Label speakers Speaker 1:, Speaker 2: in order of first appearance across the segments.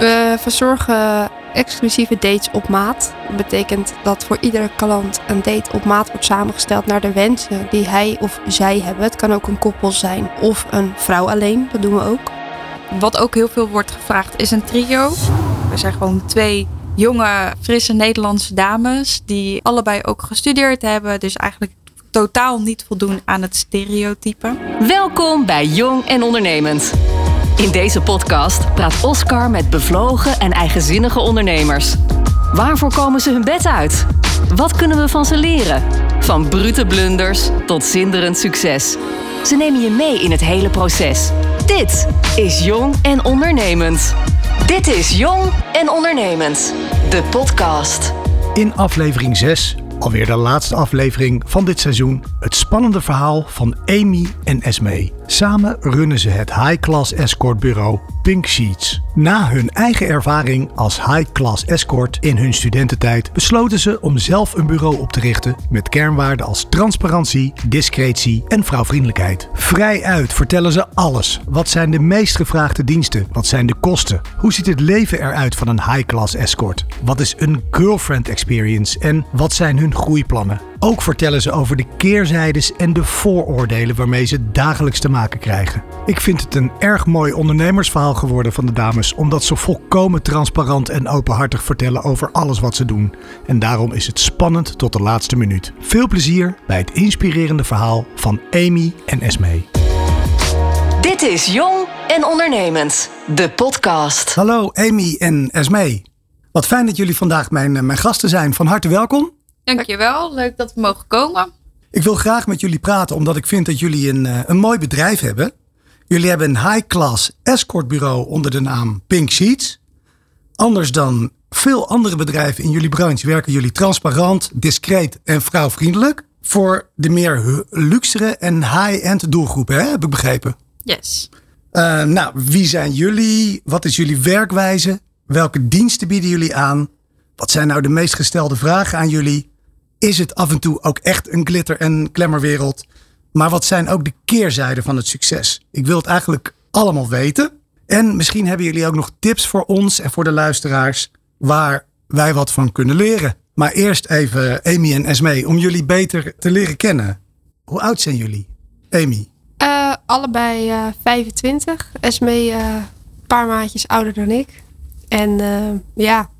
Speaker 1: We verzorgen exclusieve dates op maat. Dat betekent dat voor iedere klant een date op maat wordt samengesteld naar de wensen die hij of zij hebben. Het kan ook een koppel zijn of een vrouw alleen, dat doen we ook.
Speaker 2: Wat ook heel veel wordt gevraagd is een trio. We zijn gewoon twee jonge, frisse Nederlandse dames die allebei ook gestudeerd hebben. Dus eigenlijk totaal niet voldoen aan het stereotype.
Speaker 3: Welkom bij Jong en Ondernemend. In deze podcast praat Oscar met bevlogen en eigenzinnige ondernemers. Waarvoor komen ze hun bed uit? Wat kunnen we van ze leren? Van brute blunders tot zinderend succes. Ze nemen je mee in het hele proces. Dit is Jong en Ondernemend. Dit is Jong en Ondernemend, de podcast.
Speaker 4: In aflevering 6, alweer de laatste aflevering van dit seizoen, het spannende verhaal van Amy en Esme. Samen runnen ze het high-class escortbureau Pink Sheets. Na hun eigen ervaring als high-class escort in hun studententijd besloten ze om zelf een bureau op te richten met kernwaarden als transparantie, discretie en vrouwvriendelijkheid. Vrij uit vertellen ze alles. Wat zijn de meest gevraagde diensten? Wat zijn de kosten? Hoe ziet het leven eruit van een high-class escort? Wat is een girlfriend experience en wat zijn hun groeiplannen? Ook vertellen ze over de keerzijdes en de vooroordelen waarmee ze dagelijks te maken krijgen. Ik vind het een erg mooi ondernemersverhaal geworden van de dames, omdat ze volkomen transparant en openhartig vertellen over alles wat ze doen. En daarom is het spannend tot de laatste minuut. Veel plezier bij het inspirerende verhaal van Amy en Esme.
Speaker 3: Dit is Jong en Ondernemend, de podcast.
Speaker 4: Hallo Amy en Esme. Wat fijn dat jullie vandaag mijn, eh, mijn gasten zijn. Van harte welkom.
Speaker 2: Dankjewel, leuk dat we mogen komen.
Speaker 4: Ik wil graag met jullie praten omdat ik vind dat jullie een, eh, een mooi bedrijf hebben. Jullie hebben een high-class escortbureau onder de naam Pink Sheets. Anders dan veel andere bedrijven in jullie branche werken jullie transparant, discreet en vrouwvriendelijk. Voor de meer luxere en high-end doelgroepen, hè? heb ik begrepen.
Speaker 2: Yes.
Speaker 4: Eh, nou, wie zijn jullie? Wat is jullie werkwijze? Welke diensten bieden jullie aan? Wat zijn nou de meest gestelde vragen aan jullie? Is het af en toe ook echt een glitter- en glamourwereld? Maar wat zijn ook de keerzijden van het succes? Ik wil het eigenlijk allemaal weten. En misschien hebben jullie ook nog tips voor ons en voor de luisteraars waar wij wat van kunnen leren. Maar eerst even Amy en Esme, om jullie beter te leren kennen. Hoe oud zijn jullie? Amy.
Speaker 1: Eh, allebei eh, 25. Esme een paar maandjes ouder dan ik. En eh, ja,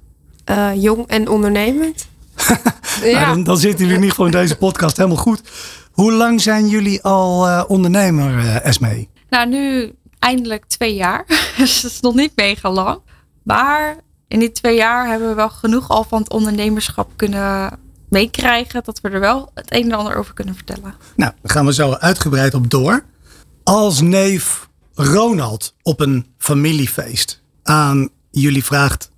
Speaker 1: eh, jong en ondernemend.
Speaker 4: Nou, dan, dan zitten jullie in ieder geval in deze podcast helemaal goed. Hoe lang zijn jullie al eh, ondernemer, eh, Esme?
Speaker 2: Nou, nu eindelijk twee jaar. Dus dat is nog niet mega lang. Maar in die twee jaar hebben we wel genoeg al van het ondernemerschap kunnen meekrijgen. Dat we er wel het een en ander over kunnen vertellen.
Speaker 4: Nou, daar gaan we zo uitgebreid op door. Als neef Ronald op een familiefeest aan jullie vraagt: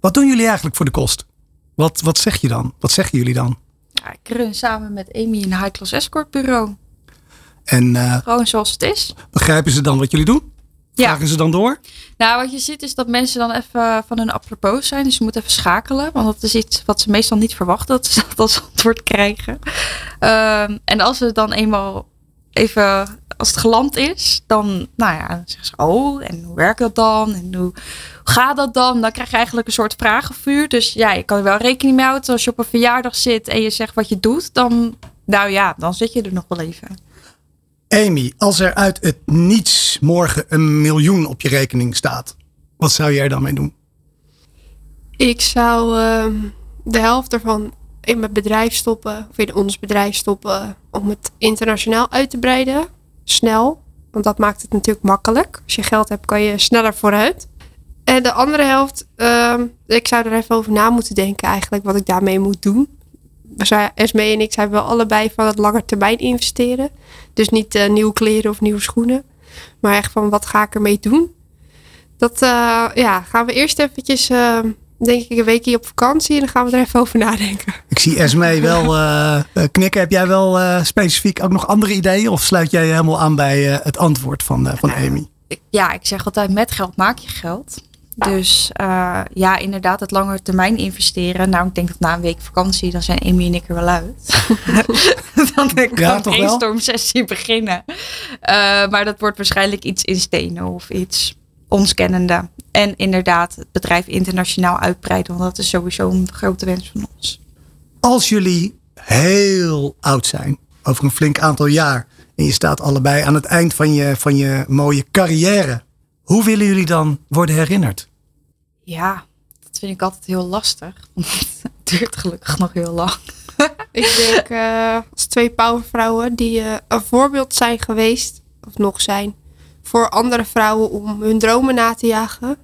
Speaker 4: wat doen jullie eigenlijk voor de kost? Wat, wat zeg je dan? Wat zeggen jullie dan?
Speaker 2: Ja, ik run samen met Amy een high-class escort bureau.
Speaker 4: En eh,
Speaker 2: Gewoon zoals het is.
Speaker 4: begrijpen ze dan wat jullie doen?
Speaker 2: Ja.
Speaker 4: Vragen ze dan door?
Speaker 2: Nou, wat je ziet is dat mensen dan even van hun apropos zijn. Dus ze moeten even schakelen. Want dat is iets wat ze meestal niet verwachten dat ze dat als antwoord krijgen. Ehm, en als het dan eenmaal even, als het geland is, dan, nou ja, dan zeggen ze, oh, en hoe werkt dat dan? En hoe gaat dat dan? Dan krijg je eigenlijk een soort vragenvuur. Dus ja, je kan er wel rekening mee houden. Als je op een verjaardag zit en je zegt wat je doet, dan, nou ja, dan zit je er nog wel even.
Speaker 4: Amy, als er uit het niets morgen een miljoen op je rekening staat, wat zou jij er dan mee doen?
Speaker 1: Ik zou ehm, de helft ervan in mijn bedrijf stoppen, of in ons bedrijf stoppen, om het internationaal uit te breiden. Snel, want dat maakt het natuurlijk makkelijk. Als je geld hebt, kan je sneller vooruit. En de andere helft, ehm, ik zou er even over na moeten denken eigenlijk wat ik daarmee moet doen. Zijn- Esme en ik zijn wel allebei van het lange termijn investeren. Dus niet eh, nieuwe kleren of nieuwe schoenen. Maar echt van wat ga ik ermee doen? Dat eh, ja, gaan we eerst eventjes, eh, denk ik, een weekje op vakantie. En dan gaan we er even over nadenken.
Speaker 4: Ik zie Esme wel eh, knikken. Heb jij wel eh, specifiek ook nog andere ideeën? Of sluit jij je helemaal aan bij eh, het antwoord van, eh, van Amy?
Speaker 2: Ik- ja, ik zeg altijd met geld maak je geld. Dus eh, ja, inderdaad, het lange termijn investeren. Nou, ik denk dat na een week vakantie, dan zijn Amy en ik er wel uit. dan kan
Speaker 4: Ja,
Speaker 2: een brainstorm-sessie beginnen. Eh, maar dat wordt waarschijnlijk iets in stenen of iets ons kennende. En inderdaad, het bedrijf internationaal uitbreiden. Want dat is sowieso een grote wens van ons.
Speaker 4: Als jullie heel oud zijn, over een flink aantal jaar, en je staat allebei aan het eind van je, van je mooie carrière, hoe willen jullie dan worden herinnerd?
Speaker 2: Ja, dat vind ik altijd heel lastig. Want het duurt gelukkig nog heel lang.
Speaker 1: Ik denk eh, als twee powervrouwen die eh, een voorbeeld zijn geweest, of nog zijn, voor andere vrouwen om hun dromen na te jagen.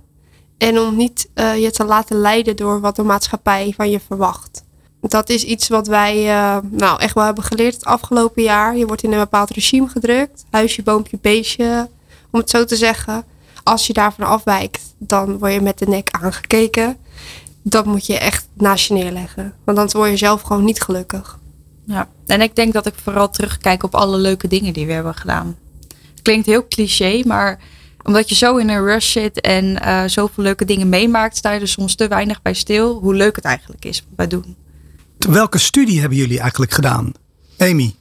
Speaker 1: En om niet eh, je te laten leiden door wat de maatschappij van je verwacht. Dat is iets wat wij eh, nou, echt wel hebben geleerd het afgelopen jaar. Je wordt in een bepaald regime gedrukt. Huisje, boompje, beestje. Om het zo te zeggen. Als je daarvan afwijkt, dan word je met de nek aangekeken. Dat moet je echt naast je neerleggen. Want dan word je zelf gewoon niet gelukkig.
Speaker 2: Ja. En ik denk dat ik vooral terugkijk op alle leuke dingen die we hebben gedaan. Klinkt heel cliché, maar omdat je zo in een rush zit en eh, zoveel leuke dingen meemaakt, sta je er soms te weinig bij stil hoe leuk het eigenlijk is wat wij doen.
Speaker 4: Welke studie hebben jullie eigenlijk gedaan? Amy,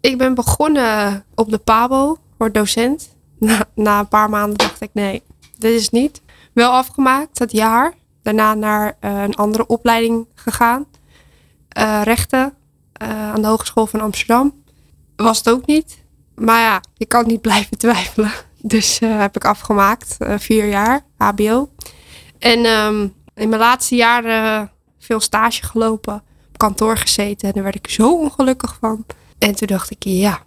Speaker 1: Ik ben begonnen op de PABO, word docent. Na, na een paar maanden dacht ik, nee, dit is niet. Wel afgemaakt, dat jaar. Daarna naar eh, een andere opleiding gegaan. Eh, rechten eh, aan de Hogeschool van Amsterdam. Was het ook niet. Maar ja, je kan niet blijven twijfelen. Dus heb ik afgemaakt, vier jaar, HBO. En ehm, in mijn laatste jaren veel stage gelopen, op kantoor gezeten. En daar werd ik zo ongelukkig van. En toen dacht ik, ja,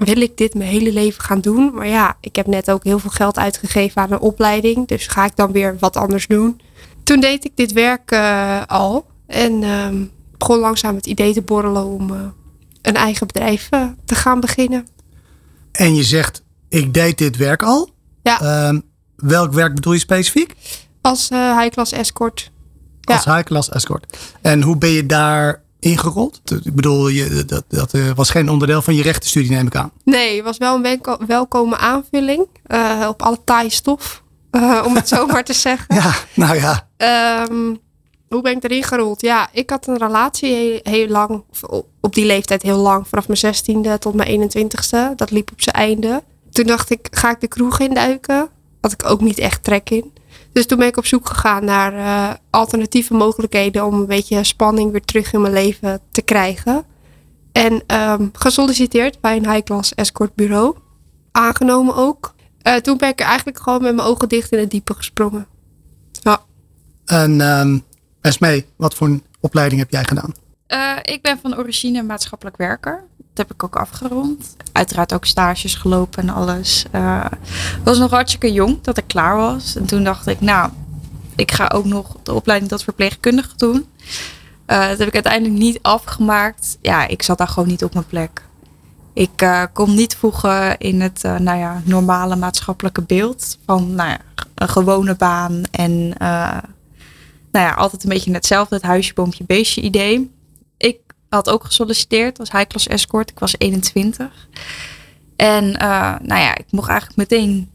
Speaker 1: wil ik dit mijn hele leven gaan doen? Maar ja, ik heb net ook heel veel geld uitgegeven aan een opleiding. Dus ga ik dan weer wat anders doen? Toen deed ik dit werk eh, al. En ehm, begon langzaam het idee te borrelen om eh, een eigen bedrijf eh, te gaan beginnen.
Speaker 4: en je zegt, ik deed dit werk al.
Speaker 1: Ja.
Speaker 4: Ehm, welk werk bedoel je specifiek?
Speaker 1: Als high-class escort. Ja.
Speaker 4: Als high-class escort. En hoe ben je daar ingerold? Ik bedoel, je, dat, dat eh, was geen onderdeel van je rechtenstudie, neem ik aan.
Speaker 1: Nee, het was wel een welko- welkome aanvulling eh, op alle taaie stof. eh, om het zo maar te zeggen.
Speaker 4: Ja, nou ja.
Speaker 1: Ehm, hoe ben ik erin gerold? Ja, ik had een relatie heel, heel lang, op- die leeftijd heel lang, vanaf mijn zestiende tot mijn 21ste. Dat liep op zijn einde. Toen dacht ik, ga ik de kroeg induiken? Had ik ook niet echt trek in. Dus toen ben ik op zoek gegaan naar eh, alternatieve mogelijkheden om een beetje spanning weer terug in mijn leven te krijgen. En ehm, gesolliciteerd bij een high-class escort bureau. Aangenomen ook. Eh, toen ben ik er eigenlijk gewoon met mijn ogen dicht in het diepe gesprongen. Ja.
Speaker 4: En ehm Esmee, wat voor een opleiding heb jij gedaan?
Speaker 2: Eh, ik ben van origine maatschappelijk werker. Heb ik ook afgerond. Uiteraard ook stages gelopen en alles. Ik was nog hartstikke jong dat ik klaar was. En toen dacht ik, nou, ik ga ook nog de opleiding tot verpleegkundige doen. Eh, dat heb ik uiteindelijk niet afgemaakt. Ja, ik zat daar gewoon niet op mijn plek. Ik eh, kon niet voegen in het nou ja, normale maatschappelijke beeld van nou ja, een gewone baan en nou ja, altijd een beetje hetzelfde, het huisje, boompje, beestje idee. Had ook gesolliciteerd als high-class escort. Ik was 21. En eh, nou ja, ik mocht eigenlijk meteen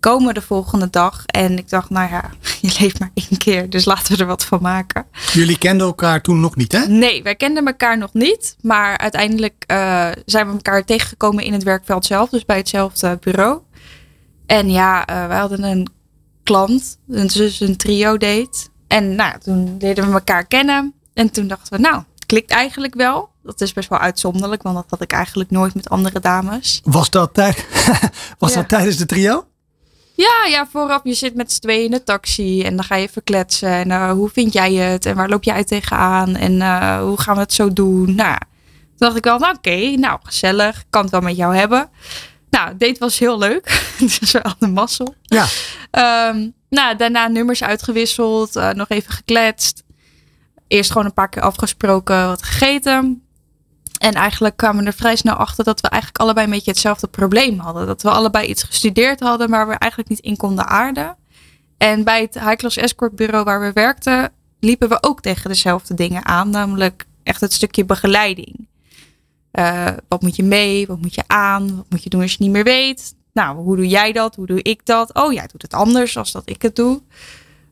Speaker 2: komen de volgende dag. En ik dacht, nou ja, je leeft maar één keer, dus laten we er wat van maken.
Speaker 4: Jullie kenden elkaar toen nog niet, hè?
Speaker 2: Nee, wij kenden elkaar nog niet. Maar uiteindelijk eh, zijn we elkaar tegengekomen in het werkveld zelf. Dus bij hetzelfde bureau. En ja, eh wij hadden een klant. Dus een trio date. En nou, toen leerden we elkaar kennen. En toen dachten we, nou, klikt eigenlijk wel. Dat is best wel uitzonderlijk. Want dat had ik eigenlijk nooit met andere dames.
Speaker 4: Was dat, tijd, was
Speaker 2: Ja.
Speaker 4: dat tijdens de trio?
Speaker 2: Ja, ja, vooraf je zit met z'n tweeën in de taxi en dan ga je even kletsen. En eh, hoe vind jij het? En waar loop jij tegenaan? En eh, hoe gaan we het zo doen? Nou, toen dacht ik wel, nou oké, nou gezellig. Kan het wel met jou hebben. Nou, het date was heel leuk. dus we hadden mazzel.
Speaker 4: Ja.
Speaker 2: Ehm, nou, daarna nummers uitgewisseld, eh, nog even gekletst. Eerst gewoon een paar keer afgesproken, wat gegeten. En eigenlijk kwamen we er vrij snel achter dat we eigenlijk allebei een beetje hetzelfde probleem hadden. Dat we allebei iets gestudeerd hadden, maar we eigenlijk niet in konden aarden. En bij het High Class Escort Bureau waar we werkten, liepen we ook tegen dezelfde dingen aan. Namelijk echt het stukje begeleiding. Eh, wat moet je mee? Wat moet je aan? Wat moet je doen als je niet meer weet? Nou, hoe doe jij dat? Hoe doe ik dat? Oh, jij doet het anders als dat ik het doe.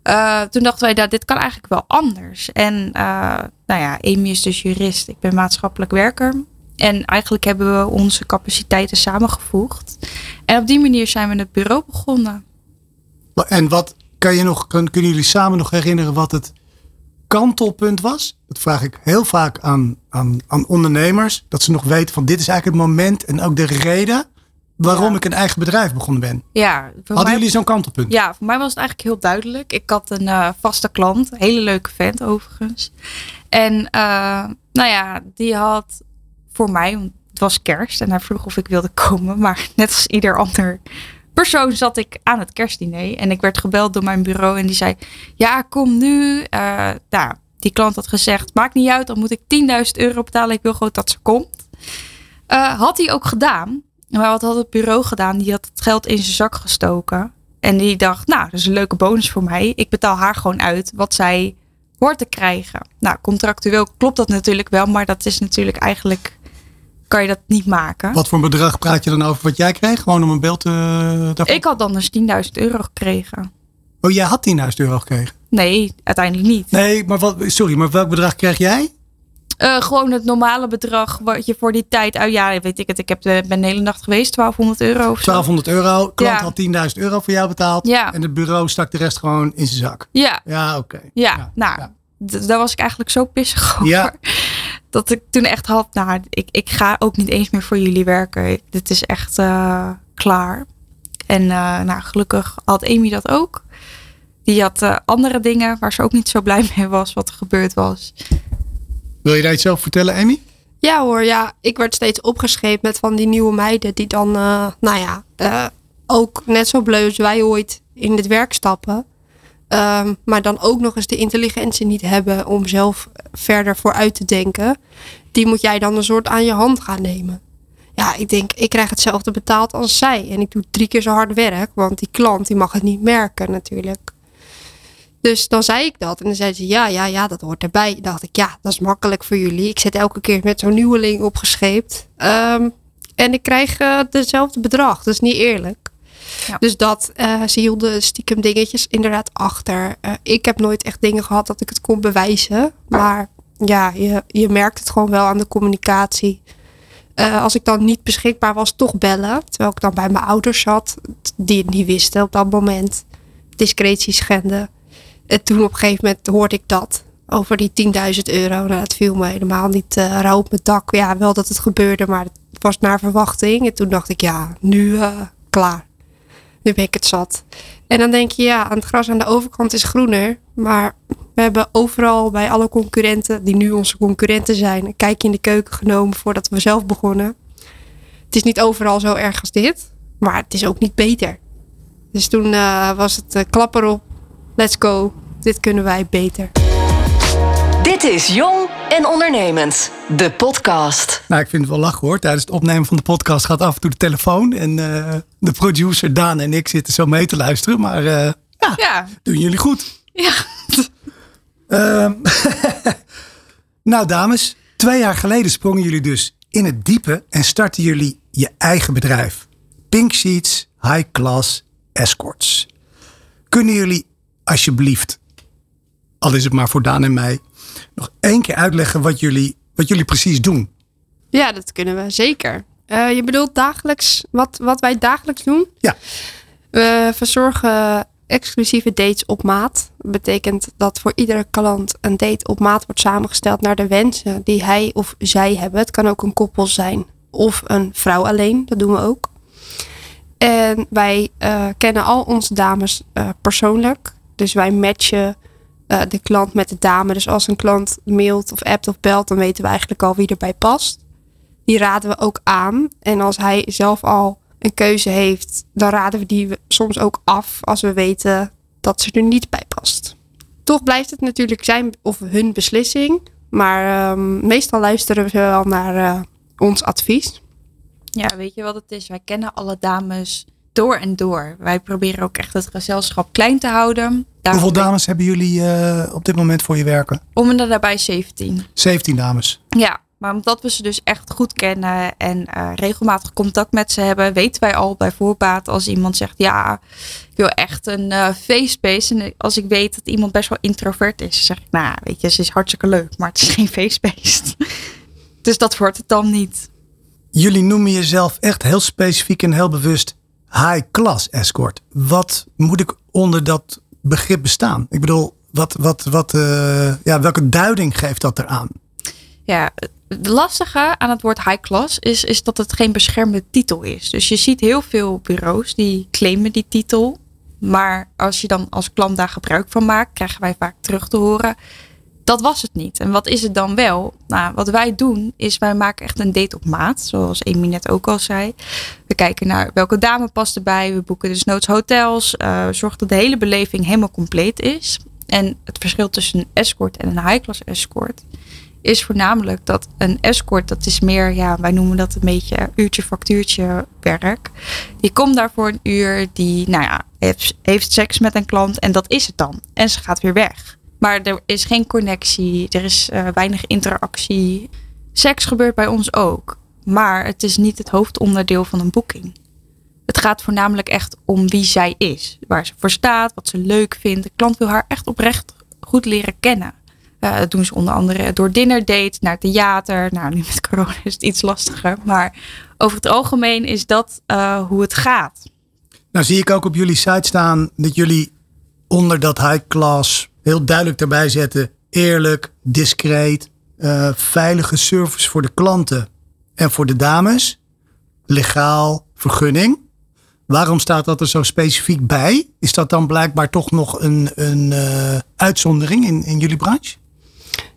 Speaker 2: Eh, toen dachten wij, dat dit kan eigenlijk wel anders. En eh, nou ja, Amy is dus jurist. Ik ben maatschappelijk werker. En eigenlijk hebben we onze capaciteiten samengevoegd. En op die manier zijn we het bureau begonnen.
Speaker 4: En wat kan je nog, kunnen jullie samen nog herinneren wat het kantelpunt was? Dat vraag ik heel vaak aan, aan, aan ondernemers. Dat ze nog weten van dit is eigenlijk het moment en ook de reden waarom
Speaker 2: Ja.
Speaker 4: ik een eigen bedrijf begonnen ben.
Speaker 2: Ja,
Speaker 4: Hadden
Speaker 2: mij-
Speaker 4: jullie zo'n kantelpunt?
Speaker 2: Ja, voor mij was het eigenlijk heel duidelijk. Ik had een eh, vaste klant, een hele leuke vent overigens. En eh, nou ja, die had voor mij, want het was kerst en hij vroeg of ik wilde komen. Maar net als ieder ander persoon zat ik aan het kerstdiner. En ik werd gebeld door mijn bureau en die zei, ja kom nu. Eh nou, die klant had gezegd, maakt niet uit, dan moet ik 10.000 euro betalen. Ik wil gewoon dat ze komt. Had hij ook gedaan. Maar wat had het bureau gedaan? Die had het geld in zijn zak gestoken. En die dacht, nou, dat is een leuke bonus voor mij. Ik betaal haar gewoon uit wat zij hoort te krijgen. Nou, contractueel klopt dat natuurlijk wel, maar dat is natuurlijk eigenlijk, kan je dat niet maken.
Speaker 4: Wat voor een bedrag praat je dan over wat jij kreeg? Gewoon om een beeld te... daarvan?
Speaker 2: Ik had dan dus 10.000 euro gekregen.
Speaker 4: Oh, jij had 10.000 euro gekregen?
Speaker 2: Nee, uiteindelijk niet.
Speaker 4: Nee, maar wat, sorry, maar welk bedrag kreeg jij?
Speaker 2: Eh, gewoon het normale bedrag wat je voor die tijd uit. Ja, weet ik het. Ik heb de, ben de hele nacht geweest, 1200 euro of zo.
Speaker 4: 1200 euro. Klant
Speaker 2: Ja.
Speaker 4: had 10.000 euro voor jou betaald.
Speaker 2: Ja.
Speaker 4: En het bureau stak de rest gewoon in zijn zak.
Speaker 2: Ja,
Speaker 4: Ja, oké.
Speaker 2: ja, nou,
Speaker 4: ja.
Speaker 2: daar was ik eigenlijk zo pissig over.
Speaker 4: Ja.
Speaker 2: Dat ik toen echt had, nou, ik, ik ga ook niet eens meer voor jullie werken. Dit is echt eh, klaar. En eh, nou, gelukkig had Amy dat ook. Die had eh, andere dingen waar ze ook niet zo blij mee was wat er gebeurd was.
Speaker 4: Wil je daar iets over vertellen, Amy?
Speaker 1: Ja hoor, ja. Ik werd steeds opgescheept met van die nieuwe meiden die dan, eh, nou ja, eh, ook net zo bleu als wij ooit in het werk stappen. Ehm, maar dan ook nog eens de intelligentie niet hebben om zelf verder vooruit te denken. Die moet jij dan een soort aan je hand gaan nemen. Ja, ik denk, ik krijg hetzelfde betaald als zij. En ik doe drie keer zo hard werk, want die klant die mag het niet merken natuurlijk. Dus dan zei ik dat. En dan zei ze, ja, ja, ja, dat hoort erbij. Dan dacht ik, ja, dat is makkelijk voor jullie. Ik zit elke keer met zo'n nieuweling opgescheept. Ehm, en ik krijg eh, dezelfde bedrag. Dat is niet eerlijk.
Speaker 2: Ja.
Speaker 1: Dus dat, eh, ze hielden stiekem dingetjes inderdaad achter. Eh, ik heb nooit echt dingen gehad dat ik het kon bewijzen. Maar ja, je, je merkt het gewoon wel aan de communicatie. Als ik dan niet beschikbaar was, toch bellen. Terwijl ik dan bij mijn ouders zat, die het niet wisten op dat moment. Discretie schenden. En toen op een gegeven moment hoorde ik dat. Over die 10.000 euro. Nou, dat viel me helemaal niet eh rauw op mijn dak. Ja, wel dat het gebeurde, maar het was naar verwachting. En toen dacht ik, ja, nu eh, klaar. Nu ben ik het zat. En dan denk je, ja, aan het gras aan de overkant is groener. Maar we hebben overal bij alle concurrenten, die nu onze concurrenten zijn, een kijkje in de keuken genomen voordat we zelf begonnen. Het is niet overal zo erg als dit, maar het is ook niet beter. Dus toen eh, was het eh, klap erop, let's go, dit kunnen wij beter.
Speaker 3: Dit is Jong en Ondernemend, de podcast.
Speaker 4: Nou, ik vind het wel lachen hoor. Tijdens het opnemen van de podcast gaat af en toe de telefoon. En eh, de producer Daan en ik zitten zo mee te luisteren. Maar eh, ja,
Speaker 2: Ja,
Speaker 4: doen jullie goed.
Speaker 2: ja.
Speaker 4: Ehm, nou dames, twee jaar geleden sprongen jullie dus in het diepe en startten jullie je eigen bedrijf. Pink Sheets High Class Escorts. Kunnen jullie alsjeblieft, al is het maar voor Daan en mij, nog één keer uitleggen wat jullie, wat jullie precies doen?
Speaker 1: Ja, dat kunnen we zeker. Eh, je bedoelt dagelijks, wat, wat wij dagelijks doen?
Speaker 4: Ja.
Speaker 1: We verzorgen exclusieve dates op maat. Dat betekent dat voor iedere klant een date op maat wordt samengesteld naar de wensen die hij of zij hebben. Het kan ook een koppel zijn of een vrouw alleen, dat doen we ook. En wij eh, kennen al onze dames eh, persoonlijk. Dus wij matchen eh, de klant met de dame. Dus als een klant mailt of appt of belt, dan weten we eigenlijk al wie erbij past. Die raden we ook aan. En als hij zelf al een keuze heeft, dan raden we die soms ook af als we weten dat ze er niet bij past. Toch blijft het natuurlijk zijn of hun beslissing. Maar ehm, meestal luisteren ze wel naar eh, ons advies.
Speaker 2: Ja, weet je wat het is? Wij kennen alle dames door en door. Wij proberen ook echt het gezelschap klein te houden. Daarom
Speaker 4: Hoeveel dames hebben jullie eh, op dit moment voor je werken?
Speaker 2: Om en daarbij 17.
Speaker 4: 17 dames.
Speaker 2: Ja, maar omdat we ze dus echt goed kennen en eh, regelmatig contact met ze hebben, weten wij al bij voorbaat als iemand zegt: Ja, ik wil echt een eh face-space. En als ik weet dat iemand best wel introvert is, zeg ik: Nou, weet je, ze is hartstikke leuk, maar het is geen face-space. dus dat wordt het dan niet.
Speaker 4: Jullie noemen jezelf echt heel specifiek en heel bewust high class escort. Wat moet ik onder dat begrip bestaan? Ik bedoel, wat, wat, wat, eh, ja, welke duiding geeft dat eraan?
Speaker 2: Ja, het lastige aan het woord high class is, is dat het geen beschermde titel is. Dus je ziet heel veel bureaus die claimen die titel. Maar als je dan als klant daar gebruik van maakt, krijgen wij vaak terug te horen. Dat was het niet. En wat is het dan wel? Nou, wat wij doen is wij maken echt een date op maat. Zoals Amy net ook al zei. We kijken naar welke dame past erbij. We boeken dus noods hotels. Uh, zorgen dat de hele beleving helemaal compleet is. En het verschil tussen een escort en een high-class escort is voornamelijk dat een escort, dat is meer, ja, wij noemen dat een beetje uurtje factuurtje werk. Die komt daar voor een uur, die, nou ja, heeft seks met een klant en dat is het dan. En ze gaat weer weg. Maar er is geen connectie, er is uh, weinig interactie. Seks gebeurt bij ons ook, maar het is niet het hoofdonderdeel van een boeking. Het gaat voornamelijk echt om wie zij is, waar ze voor staat, wat ze leuk vindt. De klant wil haar echt oprecht goed leren kennen. Uh, dat doen ze onder andere door date, naar theater. Nou, nu met corona is het iets lastiger. Maar over het algemeen is dat uh, hoe het gaat.
Speaker 4: Nou zie ik ook op jullie site staan dat jullie onder dat high class heel duidelijk erbij zetten. Eerlijk, discreet, uh, veilige service voor de klanten en voor de dames. Legaal, vergunning. Waarom staat dat er zo specifiek bij? Is dat dan blijkbaar toch nog een, een uh, uitzondering in, in jullie branche?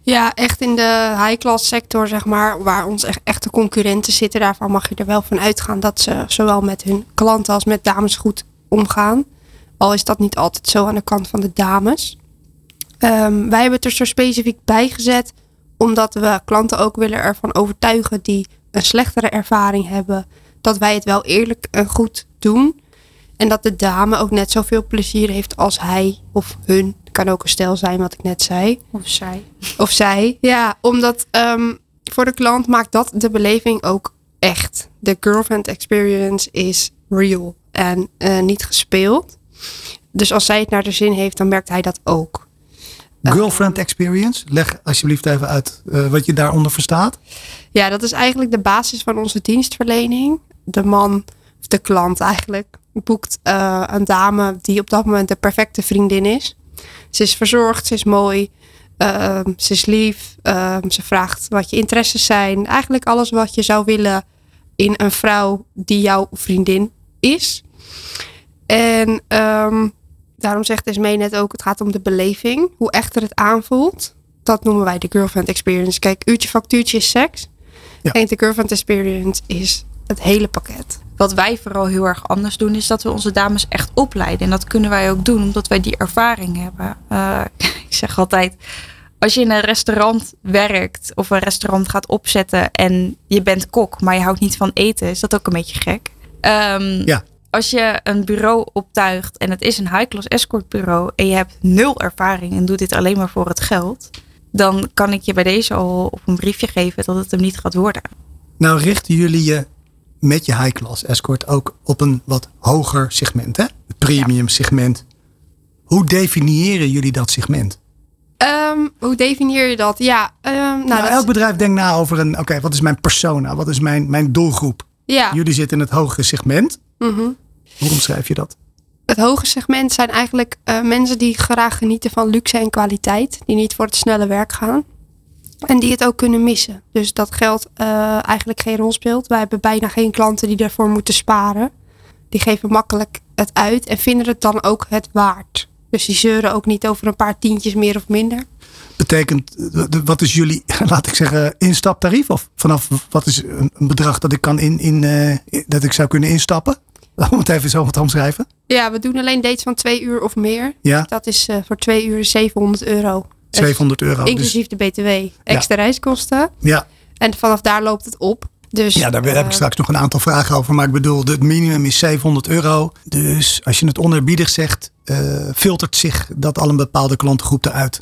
Speaker 1: Ja, echt in de high-class sector, zeg maar, waar echt, echte concurrenten zitten. Daarvan mag je er wel van uitgaan dat ze zowel met hun klanten als met dames goed omgaan. Al is dat niet altijd zo aan de kant van de dames. Um, wij hebben het er zo specifiek bij gezet, omdat we klanten ook willen ervan overtuigen die een slechtere ervaring hebben, dat wij het wel eerlijk en goed doen. En dat de dame ook net zoveel plezier heeft als hij of hun. Kan ook een stel zijn, wat ik net zei.
Speaker 2: Of zij.
Speaker 1: Of zij, ja. Omdat um, voor de klant maakt dat de beleving ook echt. De girlfriend experience is real en uh, niet gespeeld. Dus als zij het naar de zin heeft, dan merkt hij dat ook.
Speaker 4: Girlfriend experience? Leg alsjeblieft even uit uh, wat je daaronder verstaat.
Speaker 1: Ja, dat is eigenlijk de basis van onze dienstverlening. De man, of de klant eigenlijk, boekt uh, een dame die op dat moment de perfecte vriendin is. Ze is verzorgd, ze is mooi, uh, ze is lief, uh, ze vraagt wat je interesses zijn. Eigenlijk alles wat je zou willen in een vrouw die jouw vriendin is. En um, daarom zegt Esmee net ook, het gaat om de beleving. Hoe echter het aanvoelt. Dat noemen wij de girlfriend experience. Kijk, uurtje factuurtje is seks. Ja. En de girlfriend experience is het hele pakket.
Speaker 2: Wat wij vooral heel erg anders doen, is dat we onze dames echt opleiden. En dat kunnen wij ook doen, omdat wij die ervaring hebben. Uh, ik zeg altijd, als je in een restaurant werkt of een restaurant gaat opzetten en je bent kok, maar je houdt niet van eten, is dat ook een beetje gek. Um, ja. Als je een bureau optuigt en het is een high-class escort bureau en je hebt nul ervaring en doet dit alleen maar voor het geld, dan kan ik je bij deze al op een briefje geven dat het hem niet gaat worden.
Speaker 4: Nou richten jullie je met je high-class escort ook op een wat hoger segment, hè? Het premium segment. Hoe definiëren jullie dat segment?
Speaker 1: Um, hoe definieer je dat? Ja, um, nou,
Speaker 4: nou elk bedrijf denkt na over een, oké, okay, wat is mijn persona? Wat is mijn, mijn doelgroep?
Speaker 1: Ja.
Speaker 4: Jullie zitten in het hogere segment.
Speaker 1: Mm -hmm.
Speaker 4: Hoe omschrijf je dat?
Speaker 1: Het hoge segment zijn eigenlijk uh, mensen die graag genieten van luxe en kwaliteit. Die niet voor het snelle werk gaan. En die het ook kunnen missen. Dus dat geld uh, eigenlijk geen rol speelt. Wij hebben bijna geen klanten die daarvoor moeten sparen. Die geven makkelijk het uit en vinden het dan ook het waard. Dus die zeuren ook niet over een paar tientjes meer of minder.
Speaker 4: Betekent, wat is jullie, laat ik zeggen, instaptarief? Of vanaf wat is een bedrag dat ik, kan in, in, uh, dat ik zou kunnen instappen? Om het even zo te omschrijven.
Speaker 1: Ja, we doen alleen dates van twee uur of meer.
Speaker 4: Ja.
Speaker 1: Dat is uh, voor twee uur 700 euro.
Speaker 4: 700 euro.
Speaker 1: Inclusief dus, de BTW. Extra ja. reiskosten.
Speaker 4: Ja.
Speaker 1: En vanaf daar loopt het op. Dus,
Speaker 4: ja, daar uh, heb ik straks nog een aantal vragen over. Maar ik bedoel, het minimum is 700 euro. Dus als je het onerbiedig zegt, filtert zich dat al een bepaalde klantengroep eruit.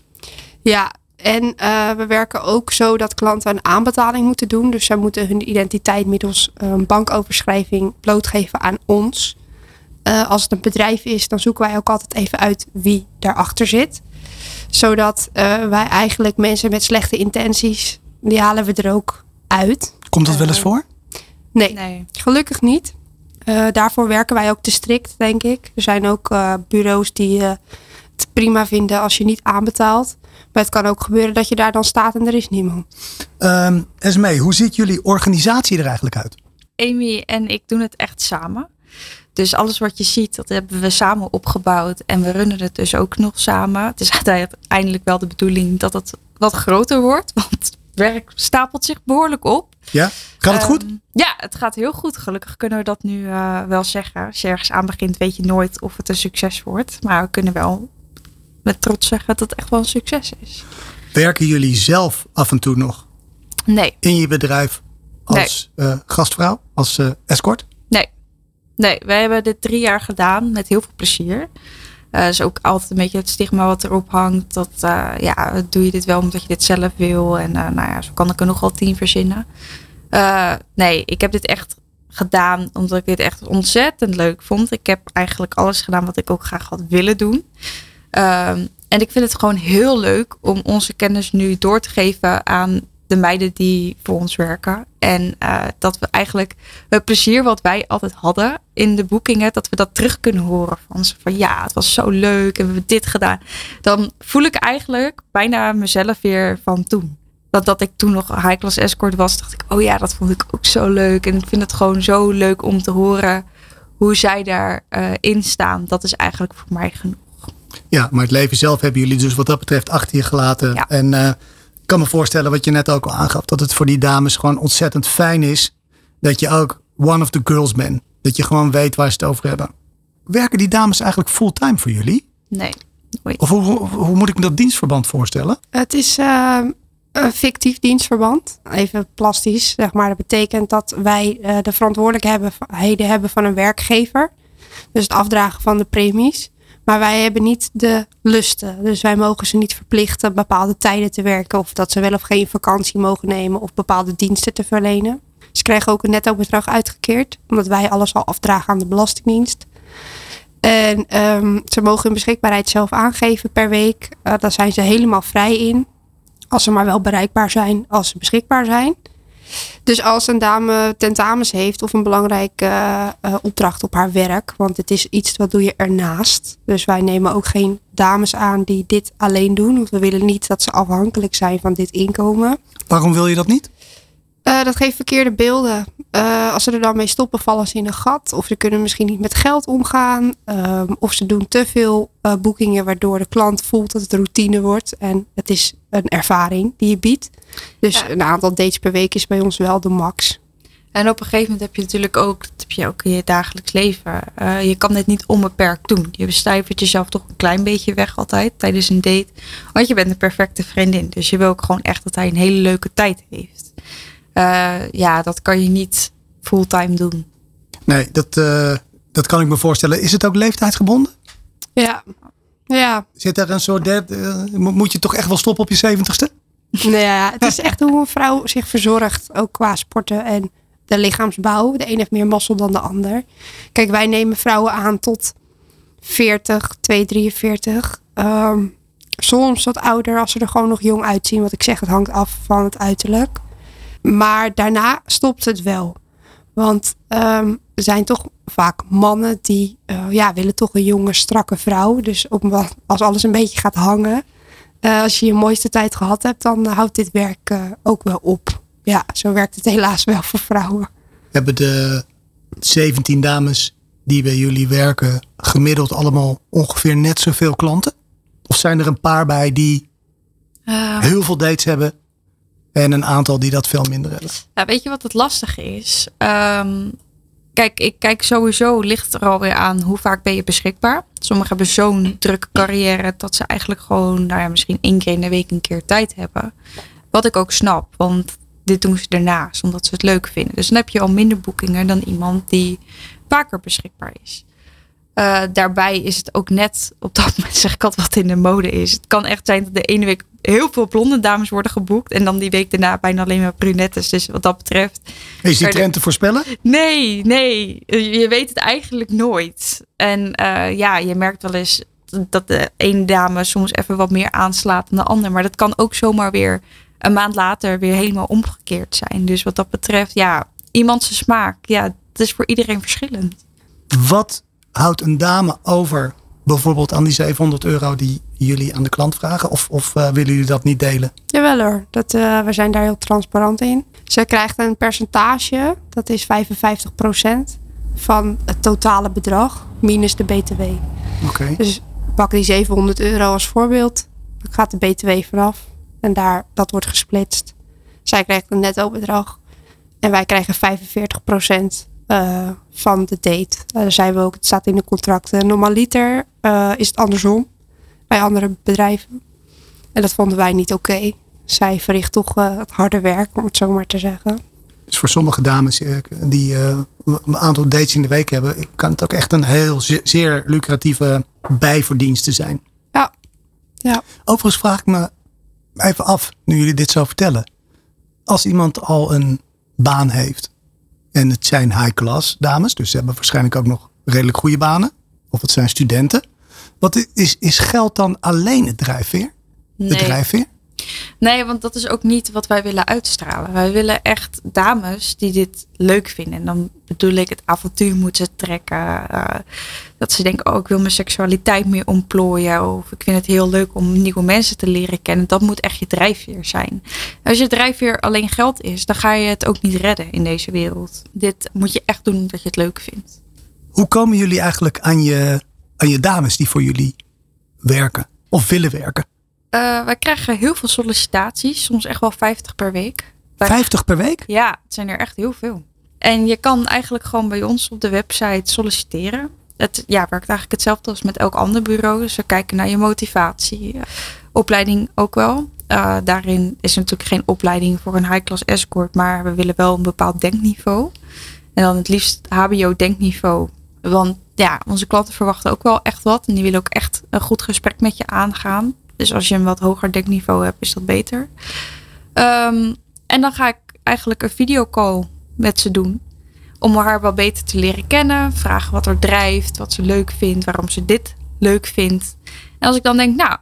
Speaker 1: Ja, en uh, we werken ook zo dat klanten een aanbetaling moeten doen. Dus zij moeten hun identiteit middels een bankoverschrijving blootgeven aan ons. Uh, als het een bedrijf is, dan zoeken wij ook altijd even uit wie daarachter zit. Zodat uh, wij eigenlijk mensen met slechte intenties, die halen we er ook uit.
Speaker 4: Komt dat wel eens voor?
Speaker 1: Nee, nee. gelukkig niet. daarvoor werken wij ook te strikt, denk ik. Er zijn ook bureaus die het prima vinden als je niet aanbetaalt. Maar het kan ook gebeuren dat je daar dan staat en er is niemand.
Speaker 4: Ehm Esmee, hoe ziet jullie organisatie er eigenlijk uit?
Speaker 2: Amy en ik doen het echt samen. Dus alles wat je ziet, dat hebben we samen opgebouwd. En we runnen het dus ook nog samen. Het is uiteindelijk wel de bedoeling dat het wat groter wordt. Want het werk stapelt zich behoorlijk op.
Speaker 4: Ja? Gaat het goed?
Speaker 2: Ehm, ja, het gaat heel goed. Gelukkig kunnen we dat nu eh, wel zeggen. Als je ergens aan begint, weet je nooit of het een succes wordt. Maar we kunnen wel met trots zeggen dat het echt wel een succes is.
Speaker 4: Werken jullie zelf af en toe nog
Speaker 2: Nee,
Speaker 4: in je bedrijf als eh, gastvrouw, als eh, escort?
Speaker 2: nee. Nee, wij hebben dit drie jaar gedaan met heel veel plezier. Eh is ook altijd een beetje het stigma wat erop hangt. Dat ja, doe je dit wel omdat je dit zelf wil. En nou ja, zo kan ik er nogal tien verzinnen. Nee, ik heb dit echt gedaan omdat ik dit echt ontzettend leuk vond. Ik heb eigenlijk alles gedaan wat ik ook graag had willen doen. Ehm, en ik vind het gewoon heel leuk om onze kennis nu door te geven aan de meiden die voor ons werken. En eh, dat we eigenlijk het plezier wat wij altijd hadden in de boekingen, dat we dat terug kunnen horen van ze. Van ja, het was zo leuk en we hebben dit gedaan. Dan voel ik eigenlijk bijna mezelf weer van toen. Dat, dat ik toen nog high class escort was, dacht ik, oh ja, dat vond ik ook zo leuk. En ik vind het gewoon zo leuk om te horen hoe zij daarin in staan. Dat is eigenlijk voor mij genoeg.
Speaker 4: Ja, maar het leven zelf hebben jullie dus wat dat betreft achter je gelaten.
Speaker 2: Ja.
Speaker 4: En eh, ik kan me voorstellen wat je net ook al aangaf. Dat het voor die dames gewoon ontzettend fijn is. Dat je ook one of the girls bent. Dat je gewoon weet waar ze het over hebben. Werken die dames eigenlijk fulltime voor jullie?
Speaker 2: Nee, nooit.
Speaker 4: Of hoe, hoe, hoe moet ik me dat dienstverband voorstellen?
Speaker 1: Het is eh, een fictief dienstverband. Even plastisch, zeg maar. Dat betekent dat wij eh, de verantwoordelijkheden hebben van een werkgever. Dus het afdragen van de premies. Maar wij hebben niet de lusten. Dus wij mogen ze niet verplichten bepaalde tijden te werken. Of dat ze wel of geen vakantie mogen nemen. Of bepaalde diensten te verlenen. Ze krijgen ook een netto bedrag uitgekeerd. Omdat wij alles al afdragen aan de Belastingdienst. En ehm, ze mogen hun beschikbaarheid zelf aangeven per week. Eh, daar zijn ze helemaal vrij in. Als ze maar wel bereikbaar zijn als ze beschikbaar zijn. Dus als een dame tentamens heeft of een belangrijke eh, eh, opdracht op haar werk. Want het is iets wat doe je ernaast. Dus wij nemen ook geen dames aan die dit alleen doen. Want we willen niet dat ze afhankelijk zijn van dit inkomen.
Speaker 4: Waarom wil je dat niet?
Speaker 1: Eh, dat geeft verkeerde beelden. Als ze er dan mee stoppen, vallen ze in een gat. Of ze kunnen misschien niet met geld omgaan. Ehm, of ze doen te veel boekingen, waardoor de klant voelt dat het routine wordt. En het is een ervaring die je biedt. Dus
Speaker 2: Ja.
Speaker 1: een aantal dates per week is bij ons wel de max.
Speaker 2: En op een gegeven moment heb je natuurlijk ook, dat heb je ook in je dagelijks leven. Eh, je kan dit niet onbeperkt doen. Je bestuivert jezelf toch een klein beetje weg altijd tijdens een date. Want je bent een perfecte vriendin. Dus je wil ook gewoon echt dat hij een hele leuke tijd heeft. Eh, ja, dat kan je niet fulltime doen.
Speaker 4: Nee, dat, eh, dat kan ik me voorstellen. Is het ook leeftijdsgebonden?
Speaker 1: Ja. Ja,
Speaker 4: Zit er een soort derde, eh, mo- moet je toch echt wel stoppen op je zeventigste?
Speaker 1: nou ja, het is echt hoe een vrouw zich verzorgt. Ook qua sporten en de lichaamsbouw. De een heeft meer mazzel dan de ander. Kijk, wij nemen vrouwen aan tot 40, 2, 43. Ehm, soms wat ouder als ze er gewoon nog jong uitzien. Wat ik zeg, het hangt af van het uiterlijk. Maar daarna stopt het wel. Want ehm, er zijn toch vaak mannen die eh, ja, willen toch een jonge, strakke vrouw. Dus op, als alles een beetje gaat hangen. eh, als je je mooiste tijd gehad hebt, dan houdt dit werk eh, ook wel op. Ja, zo werkt het helaas wel voor vrouwen.
Speaker 4: Hebben de 17 dames die bij jullie werken gemiddeld allemaal ongeveer net zoveel klanten? Of zijn er een paar bij die
Speaker 2: Eh,
Speaker 4: heel veel dates hebben en een aantal die dat veel minder hebben?
Speaker 2: Ja, weet je wat het lastige is? Ehm, kijk, ik kijk sowieso ligt er alweer aan hoe vaak ben je beschikbaar. Sommigen hebben zo'n drukke carrière dat ze eigenlijk gewoon, nou ja, misschien één keer in de week een keer tijd hebben. Wat ik ook snap, want dit doen ze daarnaast omdat ze het leuk vinden. Dus dan heb je al minder boekingen dan iemand die vaker beschikbaar is. Eh, daarbij is het ook net op dat moment zeg ik altijd wat in de mode is. Het kan echt zijn dat de ene week heel veel blonde dames worden geboekt en dan die week daarna bijna alleen maar brunettes. Dus wat dat betreft,
Speaker 4: Is die trend te voorspellen?
Speaker 2: nee, nee, je weet het eigenlijk nooit. En eh, ja, je merkt wel eens dat de ene dame soms even wat meer aanslaat dan de ander, maar dat kan ook zomaar weer een maand later weer helemaal omgekeerd zijn. Dus wat dat betreft, ja, iemand zijn smaak, ja, het is voor iedereen verschillend.
Speaker 4: Wat houdt een dame over bijvoorbeeld aan die 700 euro die jullie aan de klant vragen? Of, of eh, willen jullie dat niet delen?
Speaker 1: Jawel hoor, dat, eh, we zijn daar heel transparant in. Ze krijgt een percentage, dat is 55% van het totale bedrag, minus de BTW.
Speaker 4: Oké.
Speaker 1: Dus pak die 700 euro als voorbeeld, dan gaat de BTW vanaf en daar, dat wordt gesplitst. Zij krijgt een netto bedrag en wij krijgen 45% eh, van de date. Eh, daar zijn we ook, het staat in de contracten. Normaliter eh, is het andersom bij andere bedrijven. En dat vonden wij niet oké. Zij verricht toch het harde werk, om het zo maar te zeggen.
Speaker 4: Dus voor sommige dames die een aantal dates in de week hebben, kan het ook echt een heel ze- zeer lucratieve bijverdienste zijn.
Speaker 1: Ja, ja.
Speaker 4: Overigens vraag ik me even af, nu jullie dit zo vertellen. Als iemand al een baan heeft en het zijn high-class dames, dus ze hebben waarschijnlijk ook nog redelijk goede banen, of het zijn studenten. Wat is, is geld dan alleen het drijfveer? De
Speaker 2: Nee.
Speaker 4: drijfveer?
Speaker 2: Nee, want dat is ook niet wat wij willen uitstralen. Wij willen echt dames die dit leuk vinden. En dan bedoel ik het avontuur moeten trekken. eh, dat ze denken, oh, ik wil mijn seksualiteit meer ontplooien. Of ik vind het heel leuk om nieuwe mensen te leren kennen. Dat moet echt je drijfveer zijn. Als je drijfveer alleen geld is, dan ga je het ook niet redden in deze wereld. Dit moet je echt doen omdat je het leuk vindt.
Speaker 4: Hoe komen jullie eigenlijk aan je, aan je dames die voor jullie werken of willen werken?
Speaker 2: Eh, wij krijgen heel veel sollicitaties, soms echt wel 50 per week. Wij
Speaker 4: 50 per week?
Speaker 2: Ja, het zijn er echt heel veel. En je kan eigenlijk gewoon bij ons op de website solliciteren. Het ja, werkt eigenlijk hetzelfde als met elk ander bureau. Dus we kijken naar je motivatie. eh, Opleiding ook wel. Eh, daarin is er natuurlijk geen opleiding voor een high-class escort. Maar we willen wel een bepaald denkniveau. En dan het liefst HBO-denkniveau. Want ja, onze klanten verwachten ook wel echt wat. En die willen ook echt een goed gesprek met je aangaan. Dus als je een wat hoger denkniveau hebt, is dat beter. Ehm, en dan ga ik eigenlijk een videocall met ze doen. Om haar wat beter te leren kennen. Vragen wat er drijft, wat ze leuk vindt, waarom ze dit leuk vindt. En als ik dan denk, nou,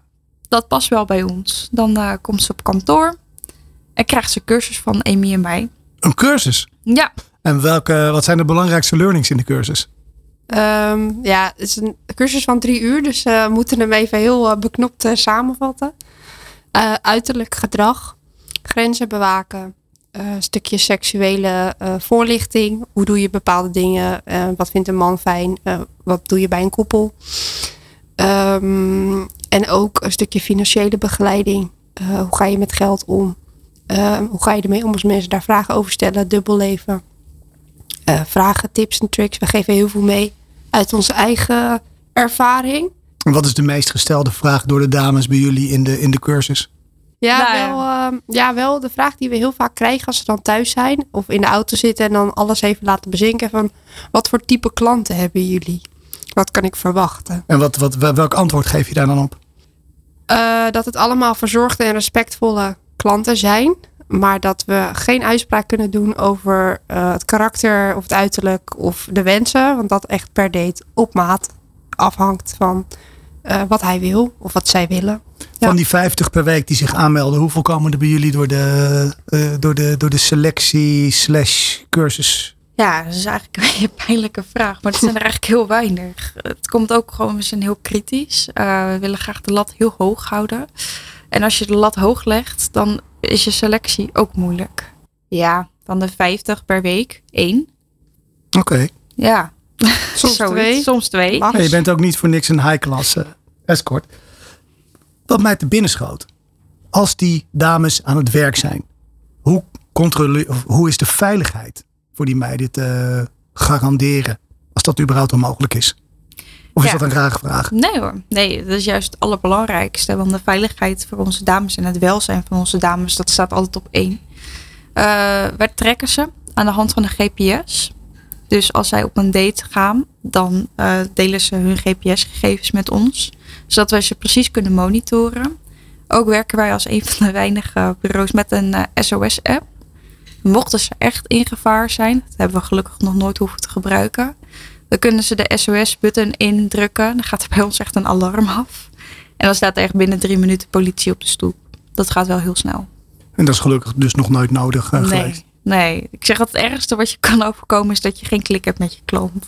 Speaker 2: dat past wel bij ons. Dan eh, komt ze op kantoor. En krijgt ze cursus van Amy en mij.
Speaker 4: Een cursus.
Speaker 2: Ja,
Speaker 4: En welke, wat zijn de belangrijkste learnings in de cursus?
Speaker 1: Ehm, ja, het is een cursus van drie uur, dus eh, we moeten hem even heel eh, beknopt eh, samenvatten. Uiterlijk gedrag, grenzen bewaken, stukje seksuele voorlichting. Hoe doe je bepaalde dingen? Wat vindt een man fijn? Wat doe je bij een koppel? Ehm, en ook een stukje financiële begeleiding. Hoe ga je met geld om? Eh, hoe ga je ermee om als mensen daar vragen over stellen? Dubbel leven. Eh, vragen, tips en tricks. We geven heel veel mee uit onze eigen ervaring.
Speaker 4: En wat is de meest gestelde vraag door de dames bij jullie in de, in de cursus?
Speaker 1: Ja,
Speaker 2: Nou ja.
Speaker 1: wel, ehm, ja, wel de vraag die we heel vaak krijgen als ze dan thuis zijn. Of in de auto zitten en dan alles even laten bezinken. Van wat voor type klanten hebben jullie? Wat kan ik verwachten?
Speaker 4: En wat, wat, welk antwoord geef je daar dan op?
Speaker 1: Eh, dat het allemaal verzorgde en respectvolle klanten zijn. Maar dat we geen uitspraak kunnen doen over eh, het karakter of het uiterlijk of de wensen. Want dat echt per date op maat afhangt van eh, wat hij wil of wat zij willen. Ja.
Speaker 4: Van die 50 per week die zich aanmelden, hoeveel komen er bij jullie door de, eh, door de, door de selectie slash cursus?
Speaker 2: Ja, dat is eigenlijk een pijnlijke vraag. Maar het zijn er eigenlijk heel weinig. Het komt ook gewoon, we zijn heel kritisch. Eh, we willen graag de lat heel hoog houden. En als je de lat hoog legt, dan is je selectie ook moeilijk. Ja, van de 50 per week, één.
Speaker 4: Oké.
Speaker 2: Ja,
Speaker 1: Soms twee.
Speaker 2: Soms twee.
Speaker 4: Ja, je bent ook niet voor niks een high-class eh, escort. Wat mij te binnen schoot. Als die dames aan het werk zijn, hoe, controle- of hoe is de veiligheid voor die meiden te garanderen? Als dat überhaupt al mogelijk is. Of is
Speaker 2: Ja.
Speaker 4: dat een rare vraag?
Speaker 2: Nee hoor, nee, dat is juist het allerbelangrijkste. Want de veiligheid voor onze dames en het welzijn van onze dames, dat staat altijd op één. Eh wij trekken ze aan de hand van een GPS. Dus als zij op een date gaan, dan eh, delen ze hun GPS-gegevens met ons. Zodat wij ze precies kunnen monitoren. Ook werken wij als een van de weinige bureaus met een eh, SOS-app. Mochten ze echt in gevaar zijn, dat hebben we gelukkig nog nooit hoeven te gebruiken. Dan kunnen ze de SOS-button indrukken. Dan gaat er bij ons echt een alarm af. En dan staat er echt binnen drie minuten politie op de stoep. Dat gaat wel heel snel.
Speaker 4: En dat is gelukkig dus nog nooit nodig eh, geweest.
Speaker 2: Nee, nee. Ik zeg dat het ergste wat je kan overkomen is dat je geen klik hebt met je klant.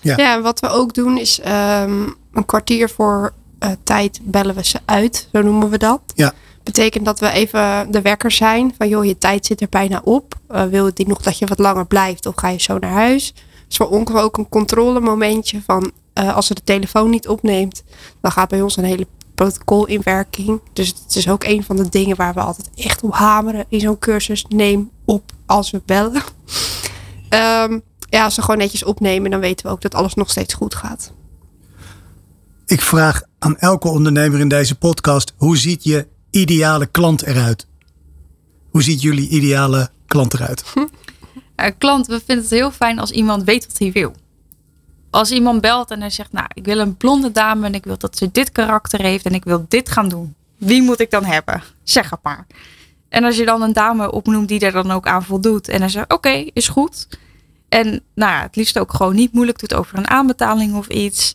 Speaker 1: Ja, en wat we ook doen is, ehm, een kwartier voor eh, tijd bellen we ze uit, zo noemen we dat.
Speaker 4: Ja.
Speaker 1: Betekent dat we even de wekker zijn van joh, je tijd zit er bijna op. Uh, wil die nog dat je wat langer blijft of ga je zo naar huis? Dus voor ook een controlemomentje van uh, als ze de telefoon niet opneemt, dan gaat bij ons een hele protocol in werking. Dus het is ook een van de dingen waar we altijd echt op hameren in zo'n cursus. Neem op als we bellen. um, ja, als ze gewoon netjes opnemen, dan weten we ook dat alles nog steeds goed gaat.
Speaker 4: Ik vraag aan elke ondernemer in deze podcast: hoe ziet je ideale klant eruit? Hoe ziet jullie ideale klant eruit?
Speaker 2: klant, we vinden het heel fijn als iemand weet wat hij wil. Als iemand belt en hij zegt, nou, ik wil een blonde dame en ik wil dat ze dit karakter heeft en ik wil dit gaan doen. Wie moet ik dan hebben? Zeg het maar. En als je dan een dame opnoemt die er dan ook aan voldoet en hij zegt, oké, is goed. En nou ja, het liefst ook gewoon niet moeilijk doet over een aanbetaling of iets.